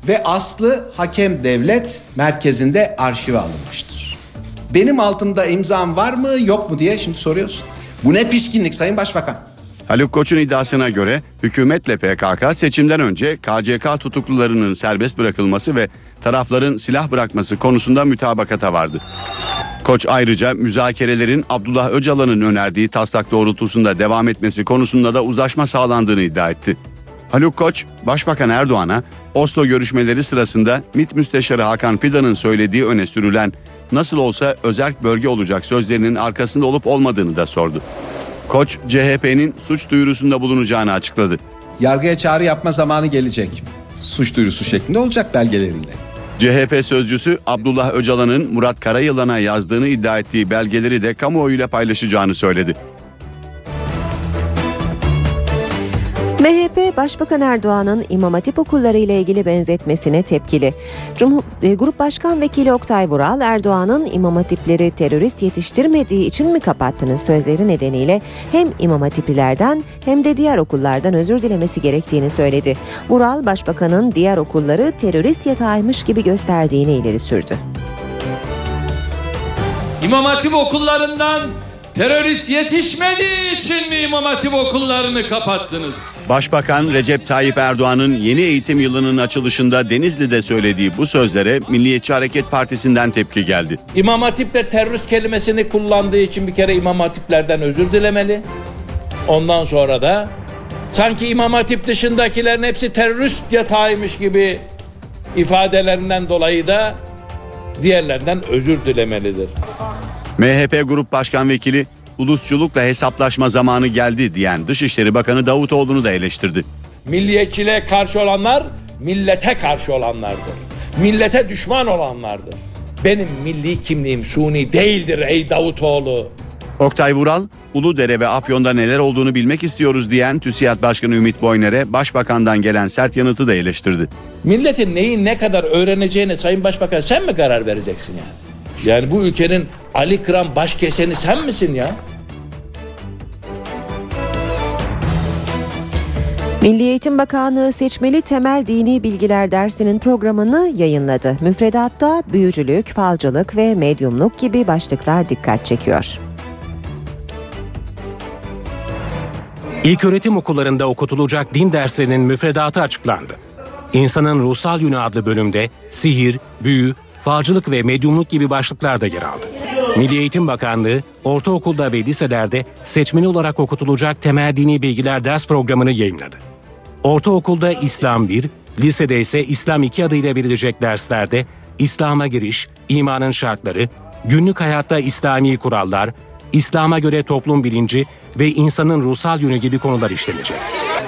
ve aslı hakem devlet merkezinde arşive alınmıştır. Benim altımda imzam var mı yok mu diye şimdi soruyorsun. Bu ne pişkinlik Sayın Başbakan? Haluk Koç'un iddiasına göre hükümetle PKK seçimden önce KCK tutuklularının serbest bırakılması ve tarafların silah bırakması konusunda mütabakata vardı. Koç ayrıca müzakerelerin Abdullah Öcalan'ın önerdiği taslak doğrultusunda devam etmesi konusunda da uzlaşma sağlandığını iddia etti. Haluk Koç, Başbakan Erdoğan'a Oslo görüşmeleri sırasında MİT Müsteşarı Hakan Fidan'ın söylediği öne sürülen nasıl olsa özerk bölge olacak sözlerinin arkasında olup olmadığını da sordu. Koç, CHP'nin suç duyurusunda bulunacağını açıkladı. Yargıya çağrı yapma zamanı gelecek. Suç duyurusu şeklinde olacak belgeleriyle. CHP sözcüsü Abdullah Öcalan'ın Murat Karayılan'a yazdığını iddia ettiği belgeleri de kamuoyuyla paylaşacağını söyledi. MHP Başbakan Erdoğan'ın İmam Hatip okulları ile ilgili benzetmesine tepkili. Cumhur, e, Grup Başkan Vekili Oktay Vural, Erdoğan'ın İmam Hatipleri terörist yetiştirmediği için mi kapattınız sözleri nedeniyle hem İmam Hatiplilerden hem de diğer okullardan özür dilemesi gerektiğini söyledi. Vural, Başbakan'ın diğer okulları terörist yatağıymış gibi gösterdiğini ileri sürdü. İmam Hatip okullarından terörist yetişmediği için mi İmam Hatip okullarını kapattınız? Başbakan Recep Tayyip Erdoğan'ın yeni eğitim yılının açılışında Denizli'de söylediği bu sözlere Milliyetçi Hareket Partisi'nden tepki geldi. İmam Hatip'te terörist kelimesini kullandığı için bir kere İmam Hatiplerden özür dilemeli. Ondan sonra da sanki İmam Hatip dışındakilerin hepsi terörist yatağıymış gibi ifadelerinden dolayı da diğerlerinden özür dilemelidir. MHP Grup Başkan Vekili ulusçulukla hesaplaşma zamanı geldi diyen Dışişleri Bakanı Davutoğlu'nu da eleştirdi. Milliyetçiliğe karşı olanlar millete karşı olanlardır. Millete düşman olanlardır. Benim milli kimliğim suni değildir ey Davutoğlu. Oktay Vural, Uludere ve Afyon'da neler olduğunu bilmek istiyoruz diyen TÜSİAD Başkanı Ümit Boyner'e Başbakan'dan gelen sert yanıtı da eleştirdi. Milletin neyi ne kadar öğreneceğine Sayın Başbakan sen mi karar vereceksin yani? Yani bu ülkenin Ali Kıran baş keseni sen misin ya? Milli Eğitim Bakanlığı seçmeli temel dini bilgiler dersinin programını yayınladı. Müfredatta büyücülük, falcılık ve medyumluk gibi başlıklar dikkat çekiyor. İlköğretim okullarında okutulacak din derslerinin müfredatı açıklandı. İnsanın Ruhsal Yönü adlı bölümde sihir, büyü, falcılık ve medyumluk gibi başlıklar da yer aldı. Milli Eğitim Bakanlığı, ortaokulda ve liselerde seçmeli olarak okutulacak temel dini bilgiler ders programını yayınladı. Ortaokulda İslam 1, lisede ise İslam 2 adıyla verilecek derslerde İslam'a giriş, imanın şartları, günlük hayatta İslami kurallar, İslam'a göre toplum bilinci ve insanın ruhsal yönü gibi konular işlenecek.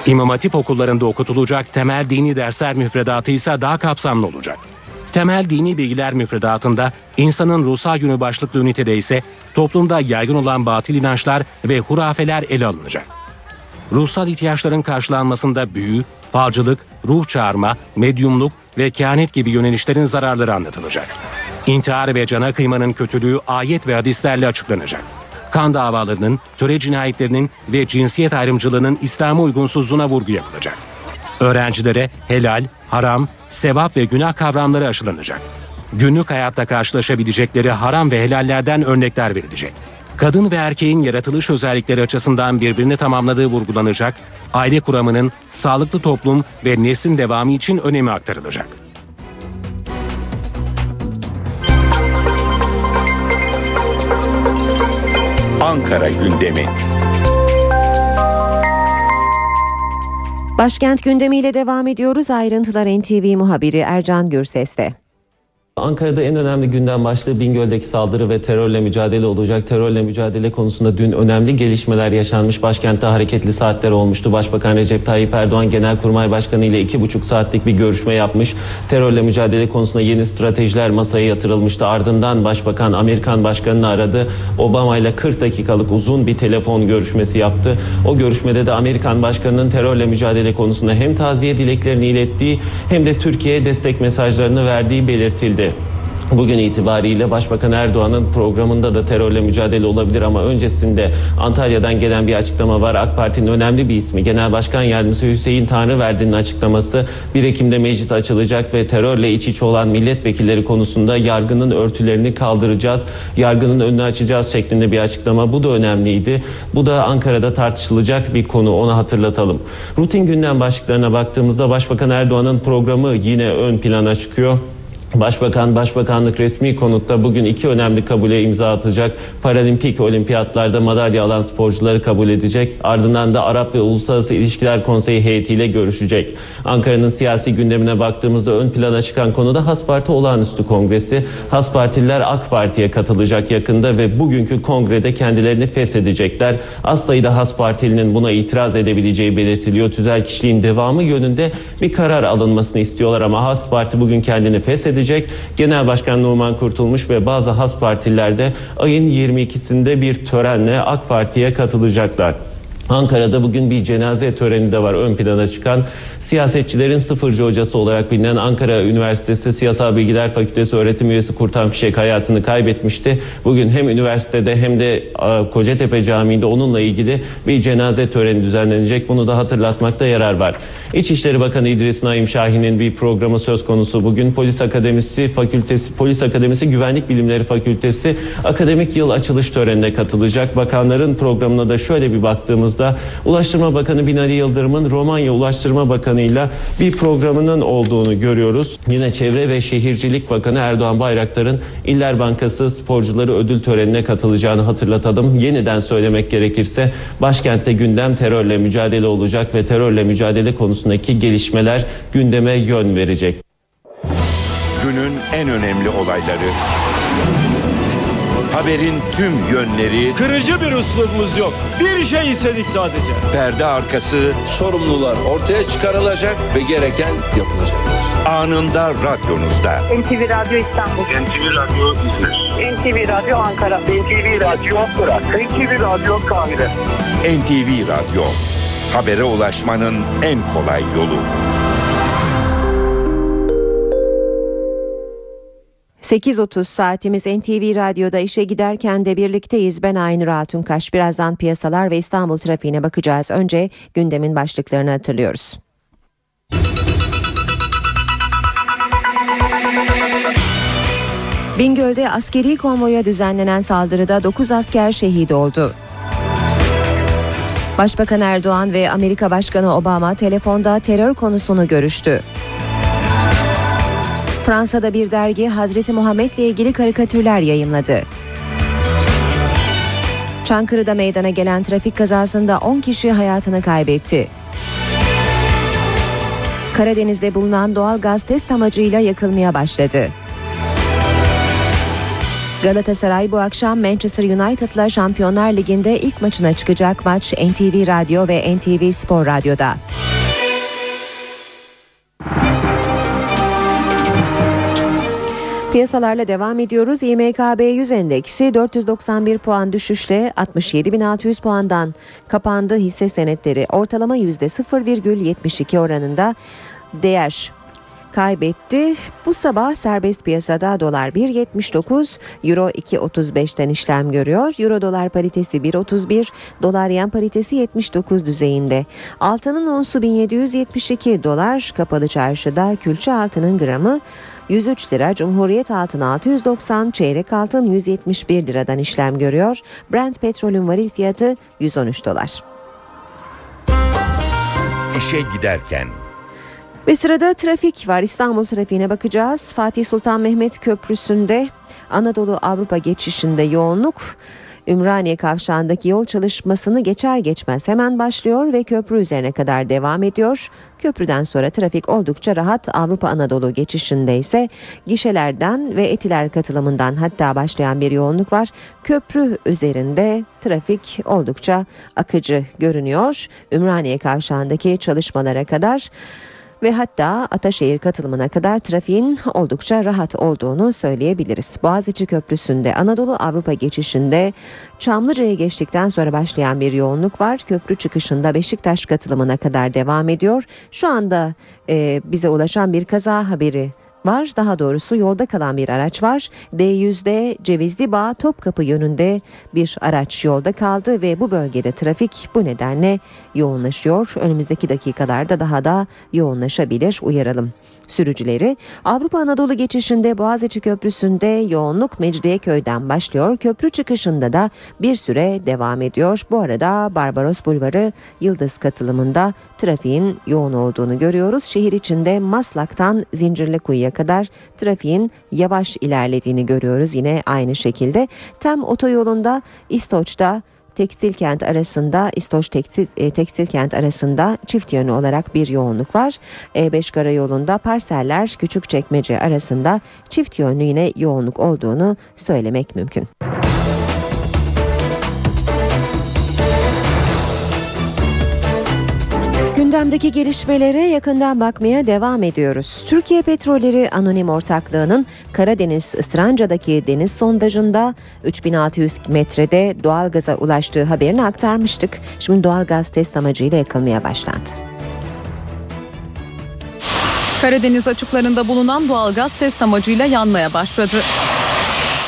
İmam Hatip okullarında okutulacak temel dini dersler müfredatı ise daha kapsamlı olacak. Temel dini bilgiler müfredatında insanın ruhsal yönü başlıklı ünitede ise toplumda yaygın olan batıl inançlar ve hurafeler ele alınacak. Ruhsal ihtiyaçların karşılanmasında büyü, falcılık, ruh çağırma, medyumluk ve kehanet gibi yönelişlerin zararları anlatılacak. İntihar ve cana kıymanın kötülüğü ayet ve hadislerle açıklanacak. Kan davalarının, töre cinayetlerinin ve cinsiyet ayrımcılığının İslam'a uygunsuzluğuna vurgu yapılacak. Öğrencilere helal, haram, sevap ve günah kavramları aşılanacak. Günlük hayatta karşılaşabilecekleri haram ve helallerden örnekler verilecek. Kadın ve erkeğin yaratılış özellikleri açısından birbirini tamamladığı vurgulanacak, aile kuramının sağlıklı toplum ve neslin devamı için önemi aktarılacak. Ankara gündemi. Başkent gündemiyle devam ediyoruz. Ayrıntılar NTV muhabiri Ercan Gürses'te. Ankara'da en önemli gündem başlığı Bingöl'deki saldırı ve terörle mücadele olacak. Terörle mücadele konusunda dün önemli gelişmeler yaşanmış. Başkentte hareketli saatler olmuştu. Başbakan Recep Tayyip Erdoğan Genelkurmay Başkanı ile iki buçuk saatlik bir görüşme yapmış. Terörle mücadele konusunda yeni stratejiler masaya yatırılmıştı. Ardından Başbakan Amerikan Başkanı'nı aradı. Obama ile 40 dakikalık uzun bir telefon görüşmesi yaptı. O görüşmede de Amerikan Başkanı'nın terörle mücadele konusunda hem taziye dileklerini ilettiği hem de Türkiye'ye destek mesajlarını verdiği belirtildi. Bugün itibariyle Başbakan Erdoğan'ın programında da terörle mücadele olabilir ama öncesinde Antalya'dan gelen bir açıklama var. AK Parti'nin önemli bir ismi Genel Başkan Yardımcısı Hüseyin Tanrıverdi'nin açıklaması 1 Ekim'de meclis açılacak ve terörle iç içe olan milletvekilleri konusunda yargının örtülerini kaldıracağız. Yargının önünü açacağız şeklinde bir açıklama. Bu da önemliydi. Bu da Ankara'da tartışılacak bir konu. Onu hatırlatalım. Rutin gündem başlıklarına baktığımızda Başbakan Erdoğan'ın programı yine ön plana çıkıyor. Başbakan, Başbakanlık resmi konutta bugün iki önemli kabule imza atacak. Paralimpik olimpiyatlarda madalya alan sporcuları kabul edecek. Ardından da Arap ve Uluslararası İlişkiler Konseyi heyetiyle görüşecek. Ankara'nın siyasi gündemine baktığımızda ön plana çıkan konu da Has Parti Olağanüstü Kongresi. Has Partililer AK Parti'ye katılacak yakında ve bugünkü kongrede kendilerini feshedecekler. Az sayıda Has Partilinin buna itiraz edebileceği belirtiliyor. Tüzel kişiliğin devamı yönünde bir karar alınmasını istiyorlar ama Has Parti bugün kendini feshedecek edecek. Genel Başkan Numan Kurtulmuş ve bazı has partilerde ayın 22'sinde bir törenle AK Parti'ye katılacaklar. Ankara'da bugün bir cenaze töreni de var ön plana çıkan. Siyasetçilerin sıfırcı hocası olarak bilinen Ankara Üniversitesi Siyasal Bilgiler Fakültesi öğretim üyesi Kurtan Fişek hayatını kaybetmişti. Bugün hem üniversitede hem de Kocatepe Camii'nde onunla ilgili bir cenaze töreni düzenlenecek. Bunu da hatırlatmakta yarar var. İçişleri Bakanı İdris Naim Şahin'in bir programı söz konusu bugün. Polis Akademisi Fakültesi, Polis Akademisi Güvenlik Bilimleri Fakültesi akademik yıl açılış törenine katılacak. Bakanların programına da şöyle bir baktığımızda Ulaştırma Bakanı Binali Yıldırım'ın Romanya Ulaştırma Bakanı'yla bir programının olduğunu görüyoruz. Yine Çevre ve Şehircilik Bakanı Erdoğan Bayraktar'ın İller Bankası sporcuları ödül törenine katılacağını hatırlatalım. Yeniden söylemek gerekirse başkentte gündem terörle mücadele olacak ve terörle mücadele konusundaki gelişmeler gündeme yön verecek. Günün en önemli olayları. Haberin tüm yönleri. Kırıcı bir üslubumuz yok. Bir şey istedik sadece. Perde arkası. Sorumlular ortaya çıkarılacak ve gereken yapılacaktır. Anında radyonuzda. NTV Radyo İstanbul. NTV Radyo İzmir. NTV Radyo Ankara. NTV Radyo Irak. NTV Radyo Kahire. NTV Radyo. Habere ulaşmanın en kolay yolu. 8.30 saatimiz NTV Radyo'da işe giderken de birlikteyiz. Ben Aynur Altunkaş. Birazdan piyasalar ve İstanbul trafiğine bakacağız. Önce gündemin başlıklarını hatırlıyoruz. Bingöl'de askeri konvoya düzenlenen saldırıda 9 asker şehit oldu. Başbakan Erdoğan ve Amerika Başkanı Obama telefonda terör konusunu görüştü. Fransa'da bir dergi Hazreti Muhammed'le ilgili karikatürler yayımladı. Çankırı'da meydana gelen trafik kazasında 10 kişi hayatını kaybetti. Karadeniz'de bulunan doğal gaz test amacıyla yakılmaya başladı. Galatasaray bu akşam Manchester United'la Şampiyonlar Ligi'nde ilk maçına çıkacak maç NTV Radyo ve NTV Spor Radyo'da. Piyasalarla devam ediyoruz. İMKB 100 endeksi 491 puan düşüşle 67.600 puandan kapandı. Hisse senetleri ortalama %0,72 oranında değer kaybetti. Bu sabah serbest piyasada dolar 1.79, euro 2.35'ten işlem görüyor. Euro dolar paritesi 1.31, dolar yen paritesi 79 düzeyinde. Altının onsu 1772 dolar, kapalı çarşıda külçe altının gramı 103 lira, Cumhuriyet altın 690, çeyrek altın 171 liradan işlem görüyor. Brent petrolün varil fiyatı 113 dolar. İşe giderken Ve sırada trafik var. İstanbul trafiğine bakacağız. Fatih Sultan Mehmet Köprüsü'nde Anadolu Avrupa geçişinde yoğunluk Ümraniye kavşağındaki yol çalışmasını geçer geçmez hemen başlıyor ve köprü üzerine kadar devam ediyor. Köprüden sonra trafik oldukça rahat. Avrupa Anadolu geçişinde ise gişelerden ve etiler katılımından hatta başlayan bir yoğunluk var. Köprü üzerinde trafik oldukça akıcı görünüyor. Ümraniye kavşağındaki çalışmalara kadar ve hatta Ataşehir katılımına kadar trafiğin oldukça rahat olduğunu söyleyebiliriz. Boğaziçi Köprüsü'nde Anadolu Avrupa geçişinde Çamlıca'ya geçtikten sonra başlayan bir yoğunluk var. Köprü çıkışında Beşiktaş katılımına kadar devam ediyor. Şu anda e, bize ulaşan bir kaza haberi var. Daha doğrusu yolda kalan bir araç var. D100'de Cevizli Bağ Topkapı yönünde bir araç yolda kaldı ve bu bölgede trafik bu nedenle yoğunlaşıyor. Önümüzdeki dakikalarda daha da yoğunlaşabilir uyaralım sürücüleri. Avrupa Anadolu geçişinde Boğaziçi Köprüsü'nde yoğunluk Mecidiyeköy'den başlıyor. Köprü çıkışında da bir süre devam ediyor. Bu arada Barbaros Bulvarı Yıldız katılımında trafiğin yoğun olduğunu görüyoruz. Şehir içinde Maslak'tan Zincirlikuyu'ya kadar trafiğin yavaş ilerlediğini görüyoruz. Yine aynı şekilde Tem otoyolunda İstoç'ta Tekstil kent arasında İstoç tekstil, e, tekstil kent arasında çift yönlü olarak bir yoğunluk var. E5 karayolunda parseller Küçükçekmece arasında çift yönlü yine yoğunluk olduğunu söylemek mümkün. Gündemdeki gelişmelere yakından bakmaya devam ediyoruz. Türkiye Petrolleri Anonim Ortaklığı'nın Karadeniz Isıranca'daki deniz sondajında 3600 metrede doğalgaza ulaştığı haberini aktarmıştık. Şimdi doğalgaz test amacıyla yakılmaya başlandı. Karadeniz açıklarında bulunan doğalgaz test amacıyla yanmaya başladı.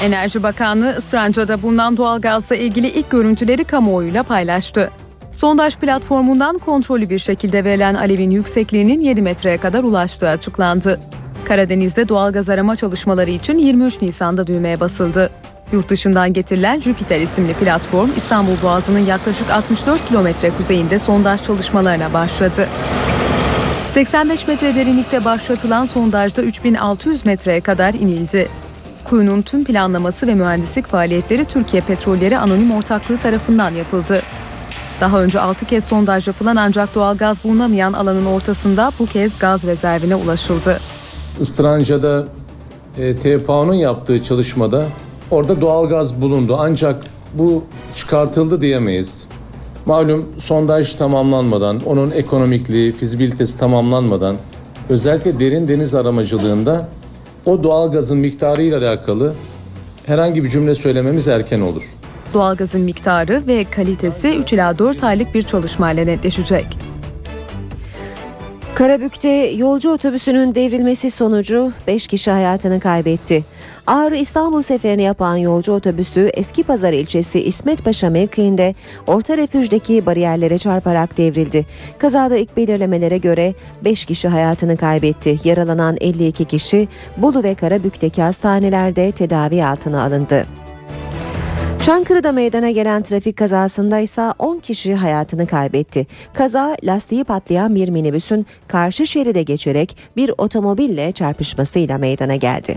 Enerji Bakanlığı Isıranca'da bulunan doğalgazla ilgili ilk görüntüleri kamuoyuyla paylaştı. Sondaj platformundan kontrollü bir şekilde verilen alevin yüksekliğinin 7 metreye kadar ulaştığı açıklandı. Karadeniz'de doğalgaz arama çalışmaları için 23 Nisan'da düğmeye basıldı. Yurt dışından getirilen Jupiter isimli platform İstanbul Boğazı'nın yaklaşık 64 kilometre kuzeyinde sondaj çalışmalarına başladı. 85 metre derinlikte başlatılan sondajda 3600 metreye kadar inildi. Kuyunun tüm planlaması ve mühendislik faaliyetleri Türkiye Petrolleri Anonim Ortaklığı tarafından yapıldı. Daha önce 6 kez sondaj yapılan ancak doğalgaz bulunamayan alanın ortasında bu kez gaz rezervine ulaşıldı. Istranca'da e, TPA'nın yaptığı çalışmada orada doğalgaz bulundu ancak bu çıkartıldı diyemeyiz. Malum sondaj tamamlanmadan, onun ekonomikliği, fizibilitesi tamamlanmadan özellikle derin deniz aramacılığında o doğalgazın miktarıyla alakalı herhangi bir cümle söylememiz erken olur. Doğalgazın miktarı ve kalitesi 3 ila 4 aylık bir çalışmayla netleşecek. Karabük'te yolcu otobüsünün devrilmesi sonucu 5 kişi hayatını kaybetti. Ağrı İstanbul seferini yapan yolcu otobüsü Eski Pazar ilçesi İsmet Paşa mevkiinde orta refüjdeki bariyerlere çarparak devrildi. Kazada ilk belirlemelere göre 5 kişi hayatını kaybetti. Yaralanan 52 kişi Bolu ve Karabük'teki hastanelerde tedavi altına alındı. Çankırı'da meydana gelen trafik kazasında ise 10 kişi hayatını kaybetti. Kaza lastiği patlayan bir minibüsün karşı şeride geçerek bir otomobille çarpışmasıyla meydana geldi.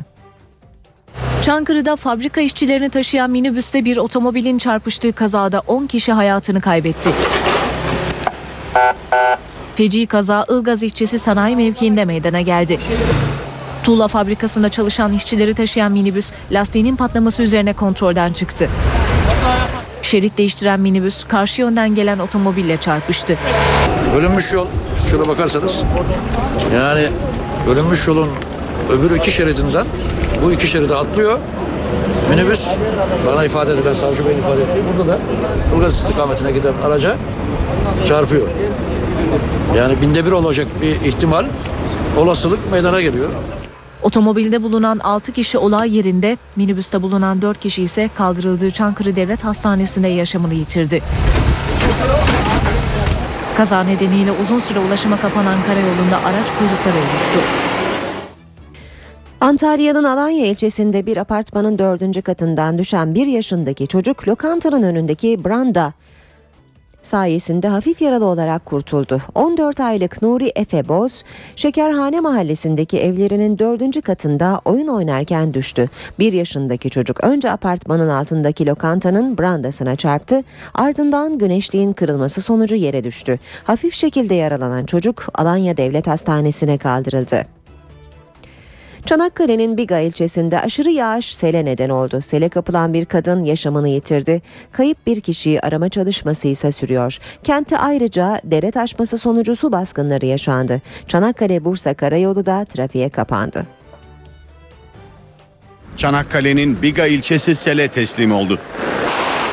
Çankırı'da fabrika işçilerini taşıyan minibüste bir otomobilin çarpıştığı kazada 10 kişi hayatını kaybetti. Feci kaza Ilgaz ilçesi sanayi mevkiinde meydana geldi. Tuğla fabrikasında çalışan işçileri taşıyan minibüs lastiğinin patlaması üzerine kontrolden çıktı. Şerit değiştiren minibüs karşı yönden gelen otomobille çarpıştı. Bölünmüş yol. Şuna bakarsanız. Yani bölünmüş yolun öbür iki şeridinden Bu iki şeride atlıyor. Minibüs bana ifade edilen savcı beyin ifade ettiği burada da Ilgaz istikametine giden araca çarpıyor. Yani binde bir olacak bir ihtimal olasılık meydana geliyor. Otomobilde bulunan 6 kişi olay yerinde, minibüste bulunan 4 kişi ise kaldırıldığı Çankırı Devlet Hastanesi'nde yaşamını yitirdi. Kaza nedeniyle uzun süre ulaşıma kapanan karayolunda araç kuyruklara oluştu. Antalya'nın Alanya ilçesinde bir apartmanın dördüncü katından düşen bir yaşındaki çocuk lokantanın önündeki branda sayesinde hafif yaralı olarak kurtuldu. 14 aylık Nuri Efe Boz, Şekerhane mahallesindeki evlerinin dördüncü katında oyun oynarken düştü. Bir yaşındaki çocuk önce apartmanın altındaki lokantanın brandasına çarptı, ardından güneşliğin kırılması sonucu yere düştü. Hafif şekilde yaralanan çocuk Alanya Devlet Hastanesi'ne kaldırıldı. Çanakkale'nin Biga ilçesinde aşırı yağış sele neden oldu. Sele kapılan bir kadın yaşamını yitirdi. Kayıp bir kişiyi arama çalışması ise sürüyor. Kentte ayrıca dere taşması sonucu su baskınları yaşandı. Çanakkale-Bursa karayolu da trafiğe kapandı. Çanakkale'nin Biga ilçesi sele teslim oldu.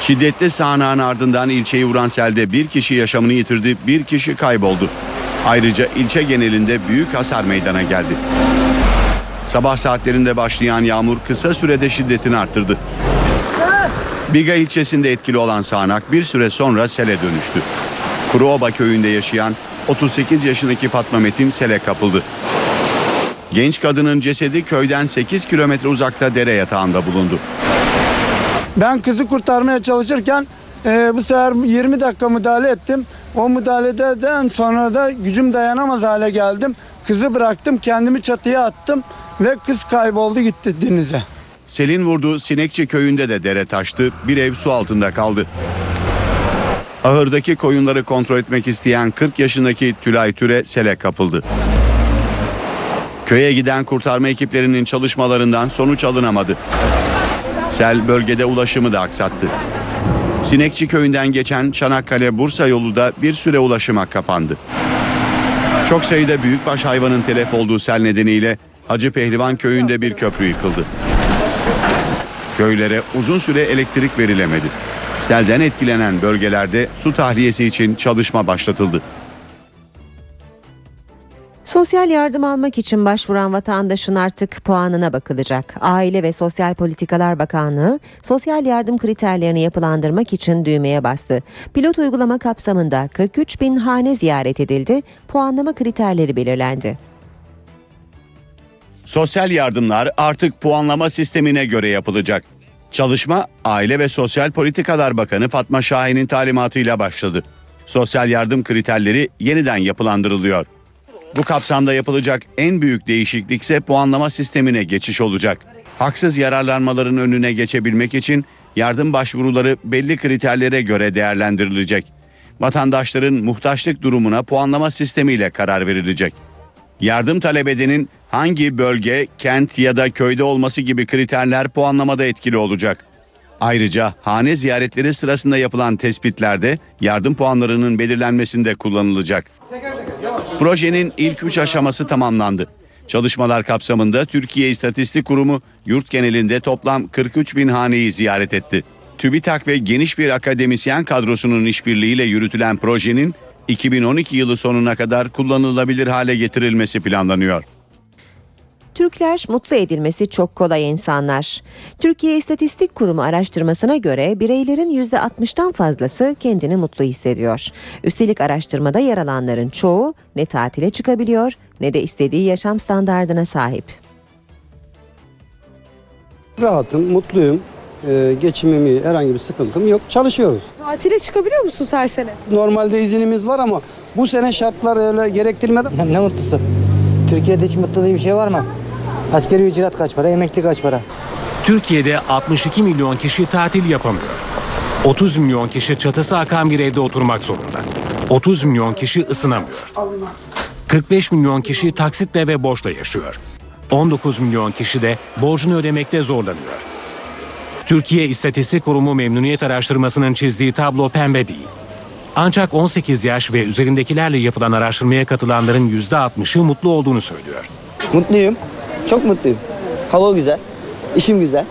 Şiddetli sağanağın ardından ilçeyi vuran selde bir kişi yaşamını yitirdi, bir kişi kayboldu. Ayrıca ilçe genelinde büyük hasar meydana geldi. Sabah saatlerinde başlayan yağmur kısa sürede şiddetini arttırdı. Biga ilçesinde etkili olan sağanak bir süre sonra sele dönüştü. Kuruoba köyünde yaşayan 38 yaşındaki Fatma Metin sele kapıldı. Genç kadının cesedi köyden 8 kilometre uzakta dere yatağında bulundu. Ben kızı kurtarmaya çalışırken e, bu sefer 20 dakika müdahale ettim. O müdahaleden sonra da gücüm dayanamaz hale geldim. Kızı bıraktım kendimi çatıya attım ve kız kayboldu gitti denize. Selin vurduğu Sinekçi köyünde de dere taştı, bir ev su altında kaldı. Ahırdaki koyunları kontrol etmek isteyen 40 yaşındaki Tülay Türe sele kapıldı. Köye giden kurtarma ekiplerinin çalışmalarından sonuç alınamadı. Sel bölgede ulaşımı da aksattı. Sinekçi köyünden geçen Çanakkale-Bursa yolu da bir süre ulaşıma kapandı. Çok sayıda büyükbaş hayvanın telef olduğu sel nedeniyle Hacı Pehlivan köyünde bir köprü yıkıldı. Köylere uzun süre elektrik verilemedi. Selden etkilenen bölgelerde su tahliyesi için çalışma başlatıldı. Sosyal yardım almak için başvuran vatandaşın artık puanına bakılacak. Aile ve Sosyal Politikalar Bakanlığı sosyal yardım kriterlerini yapılandırmak için düğmeye bastı. Pilot uygulama kapsamında 43 bin hane ziyaret edildi. Puanlama kriterleri belirlendi. Sosyal yardımlar artık puanlama sistemine göre yapılacak. Çalışma Aile ve Sosyal Politikalar Bakanı Fatma Şahin'in talimatıyla başladı. Sosyal yardım kriterleri yeniden yapılandırılıyor. Bu kapsamda yapılacak en büyük değişiklik ise puanlama sistemine geçiş olacak. Haksız yararlanmaların önüne geçebilmek için yardım başvuruları belli kriterlere göre değerlendirilecek. Vatandaşların muhtaçlık durumuna puanlama sistemiyle karar verilecek. Yardım talep edenin hangi bölge, kent ya da köyde olması gibi kriterler puanlamada etkili olacak. Ayrıca hane ziyaretleri sırasında yapılan tespitlerde yardım puanlarının belirlenmesinde kullanılacak. Projenin ilk üç aşaması tamamlandı. Çalışmalar kapsamında Türkiye İstatistik Kurumu yurt genelinde toplam 43 bin haneyi ziyaret etti. TÜBİTAK ve geniş bir akademisyen kadrosunun işbirliğiyle yürütülen projenin 2012 yılı sonuna kadar kullanılabilir hale getirilmesi planlanıyor. Türkler mutlu edilmesi çok kolay insanlar. Türkiye İstatistik Kurumu araştırmasına göre bireylerin %60'tan fazlası kendini mutlu hissediyor. Üstelik araştırmada yer alanların çoğu ne tatile çıkabiliyor ne de istediği yaşam standardına sahip. Rahatım, mutluyum. Ee, geçimimi herhangi bir sıkıntım yok. Çalışıyoruz. Tatile çıkabiliyor musun her sene? Normalde izinimiz var ama bu sene şartlar öyle gerektirmedi. ne mutlusu? Türkiye'de hiç mutlu diye bir şey var mı? Askeri ücret kaç para, emekli kaç para? Türkiye'de 62 milyon kişi tatil yapamıyor. 30 milyon kişi çatısı akan bir evde oturmak zorunda. 30 milyon kişi ısınamıyor. 45 milyon kişi taksitle ve borçla yaşıyor. 19 milyon kişi de borcunu ödemekte zorlanıyor. Türkiye İstatistik Kurumu memnuniyet araştırmasının çizdiği tablo pembe değil. Ancak 18 yaş ve üzerindekilerle yapılan araştırmaya katılanların %60'ı mutlu olduğunu söylüyor. Mutluyum. Çok mutluyum. Hava güzel. İşim güzel.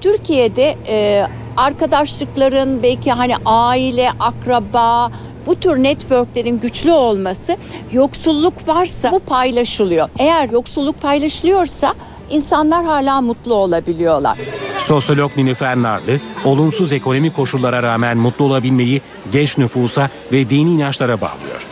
Türkiye'de e, arkadaşlıkların belki hani aile, akraba bu tür networklerin güçlü olması yoksulluk varsa bu paylaşılıyor. Eğer yoksulluk paylaşılıyorsa insanlar hala mutlu olabiliyorlar. Sosyolog Nilüfer Narlı, olumsuz ekonomik koşullara rağmen mutlu olabilmeyi genç nüfusa ve dini inançlara bağlıyor.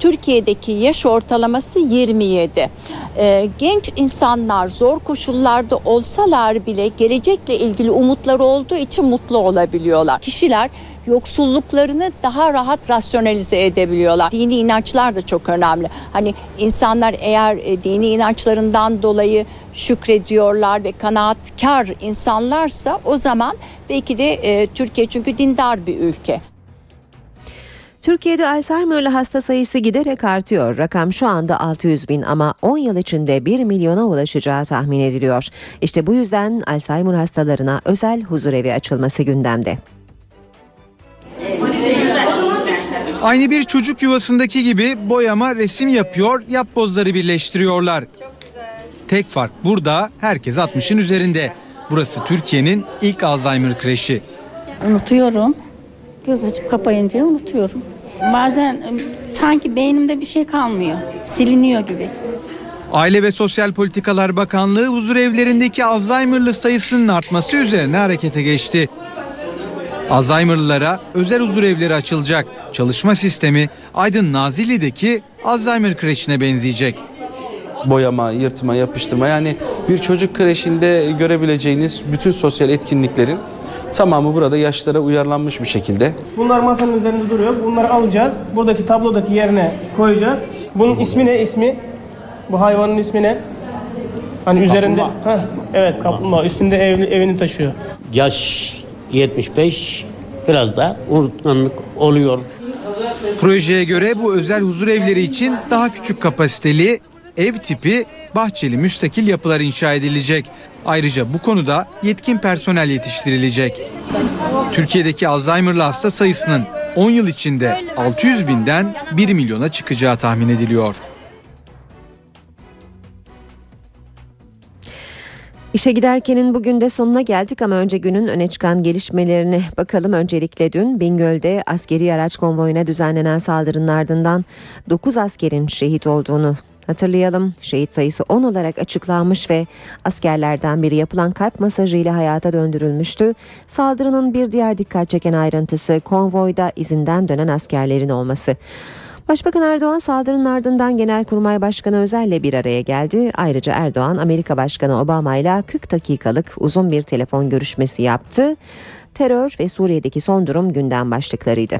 Türkiye'deki yaş ortalaması 27. Ee, genç insanlar zor koşullarda olsalar bile gelecekle ilgili umutları olduğu için mutlu olabiliyorlar. Kişiler yoksulluklarını daha rahat rasyonalize edebiliyorlar. Dini inançlar da çok önemli. Hani insanlar eğer e, dini inançlarından dolayı şükrediyorlar ve kanaatkar insanlarsa o zaman belki de e, Türkiye çünkü dindar bir ülke. Türkiye'de Alzheimer'lı hasta sayısı giderek artıyor. Rakam şu anda 600 bin ama 10 yıl içinde 1 milyona ulaşacağı tahmin ediliyor. İşte bu yüzden Alzheimer hastalarına özel huzurevi açılması gündemde. Aynı bir çocuk yuvasındaki gibi boyama resim yapıyor, yapbozları birleştiriyorlar. Tek fark burada herkes 60'ın üzerinde. Burası Türkiye'nin ilk Alzheimer kreşi. Unutuyorum. Göz açıp kapayınca unutuyorum. Bazen e, sanki beynimde bir şey kalmıyor. Siliniyor gibi. Aile ve Sosyal Politikalar Bakanlığı huzur evlerindeki Alzheimer'lı sayısının artması üzerine harekete geçti. Alzheimer'lılara özel huzur evleri açılacak. Çalışma sistemi Aydın Nazilli'deki Alzheimer kreşine benzeyecek. boyama, yırtma, yapıştırma yani bir çocuk kreşinde görebileceğiniz bütün sosyal etkinliklerin tamamı burada yaşlara uyarlanmış bir şekilde. Bunlar masanın üzerinde duruyor. Bunları alacağız. Buradaki tablodaki yerine koyacağız. Bunun ismi ne ismi? Bu hayvanın ismi ne? Hani üzerinde... Heh, evet kaplumbağa. Üstünde ev, evini taşıyor. Yaş 75 biraz da unutkanlık oluyor. Projeye göre bu özel huzur evleri için daha küçük kapasiteli ev tipi bahçeli müstakil yapılar inşa edilecek. Ayrıca bu konuda yetkin personel yetiştirilecek. Türkiye'deki Alzheimer'lı hasta sayısının 10 yıl içinde 600 binden 1 milyona çıkacağı tahmin ediliyor. İşe giderkenin bugün de sonuna geldik ama önce günün öne çıkan gelişmelerine bakalım. Öncelikle dün Bingöl'de askeri araç konvoyuna düzenlenen saldırının ardından 9 askerin şehit olduğunu hatırlayalım. Şehit sayısı 10 olarak açıklanmış ve askerlerden biri yapılan kalp masajıyla hayata döndürülmüştü. Saldırının bir diğer dikkat çeken ayrıntısı konvoyda izinden dönen askerlerin olması. Başbakan Erdoğan saldırının ardından Genelkurmay Başkanı Özel'le bir araya geldi. Ayrıca Erdoğan Amerika Başkanı Obama ile 40 dakikalık uzun bir telefon görüşmesi yaptı. Terör ve Suriye'deki son durum gündem başlıklarıydı.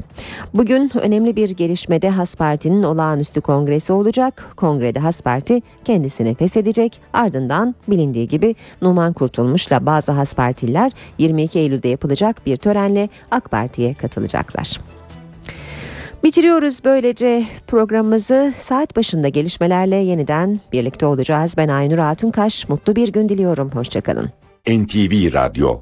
Bugün önemli bir gelişmede Has Parti'nin olağanüstü kongresi olacak. Kongrede Has Parti kendisini feshedecek. Ardından bilindiği gibi Numan Kurtulmuş'la bazı Has Partililer 22 Eylül'de yapılacak bir törenle AK Parti'ye katılacaklar. Bitiriyoruz böylece programımızı saat başında gelişmelerle yeniden birlikte olacağız. Ben Aynur Altunkaş. Mutlu bir gün diliyorum. Hoşçakalın. NTV Radyo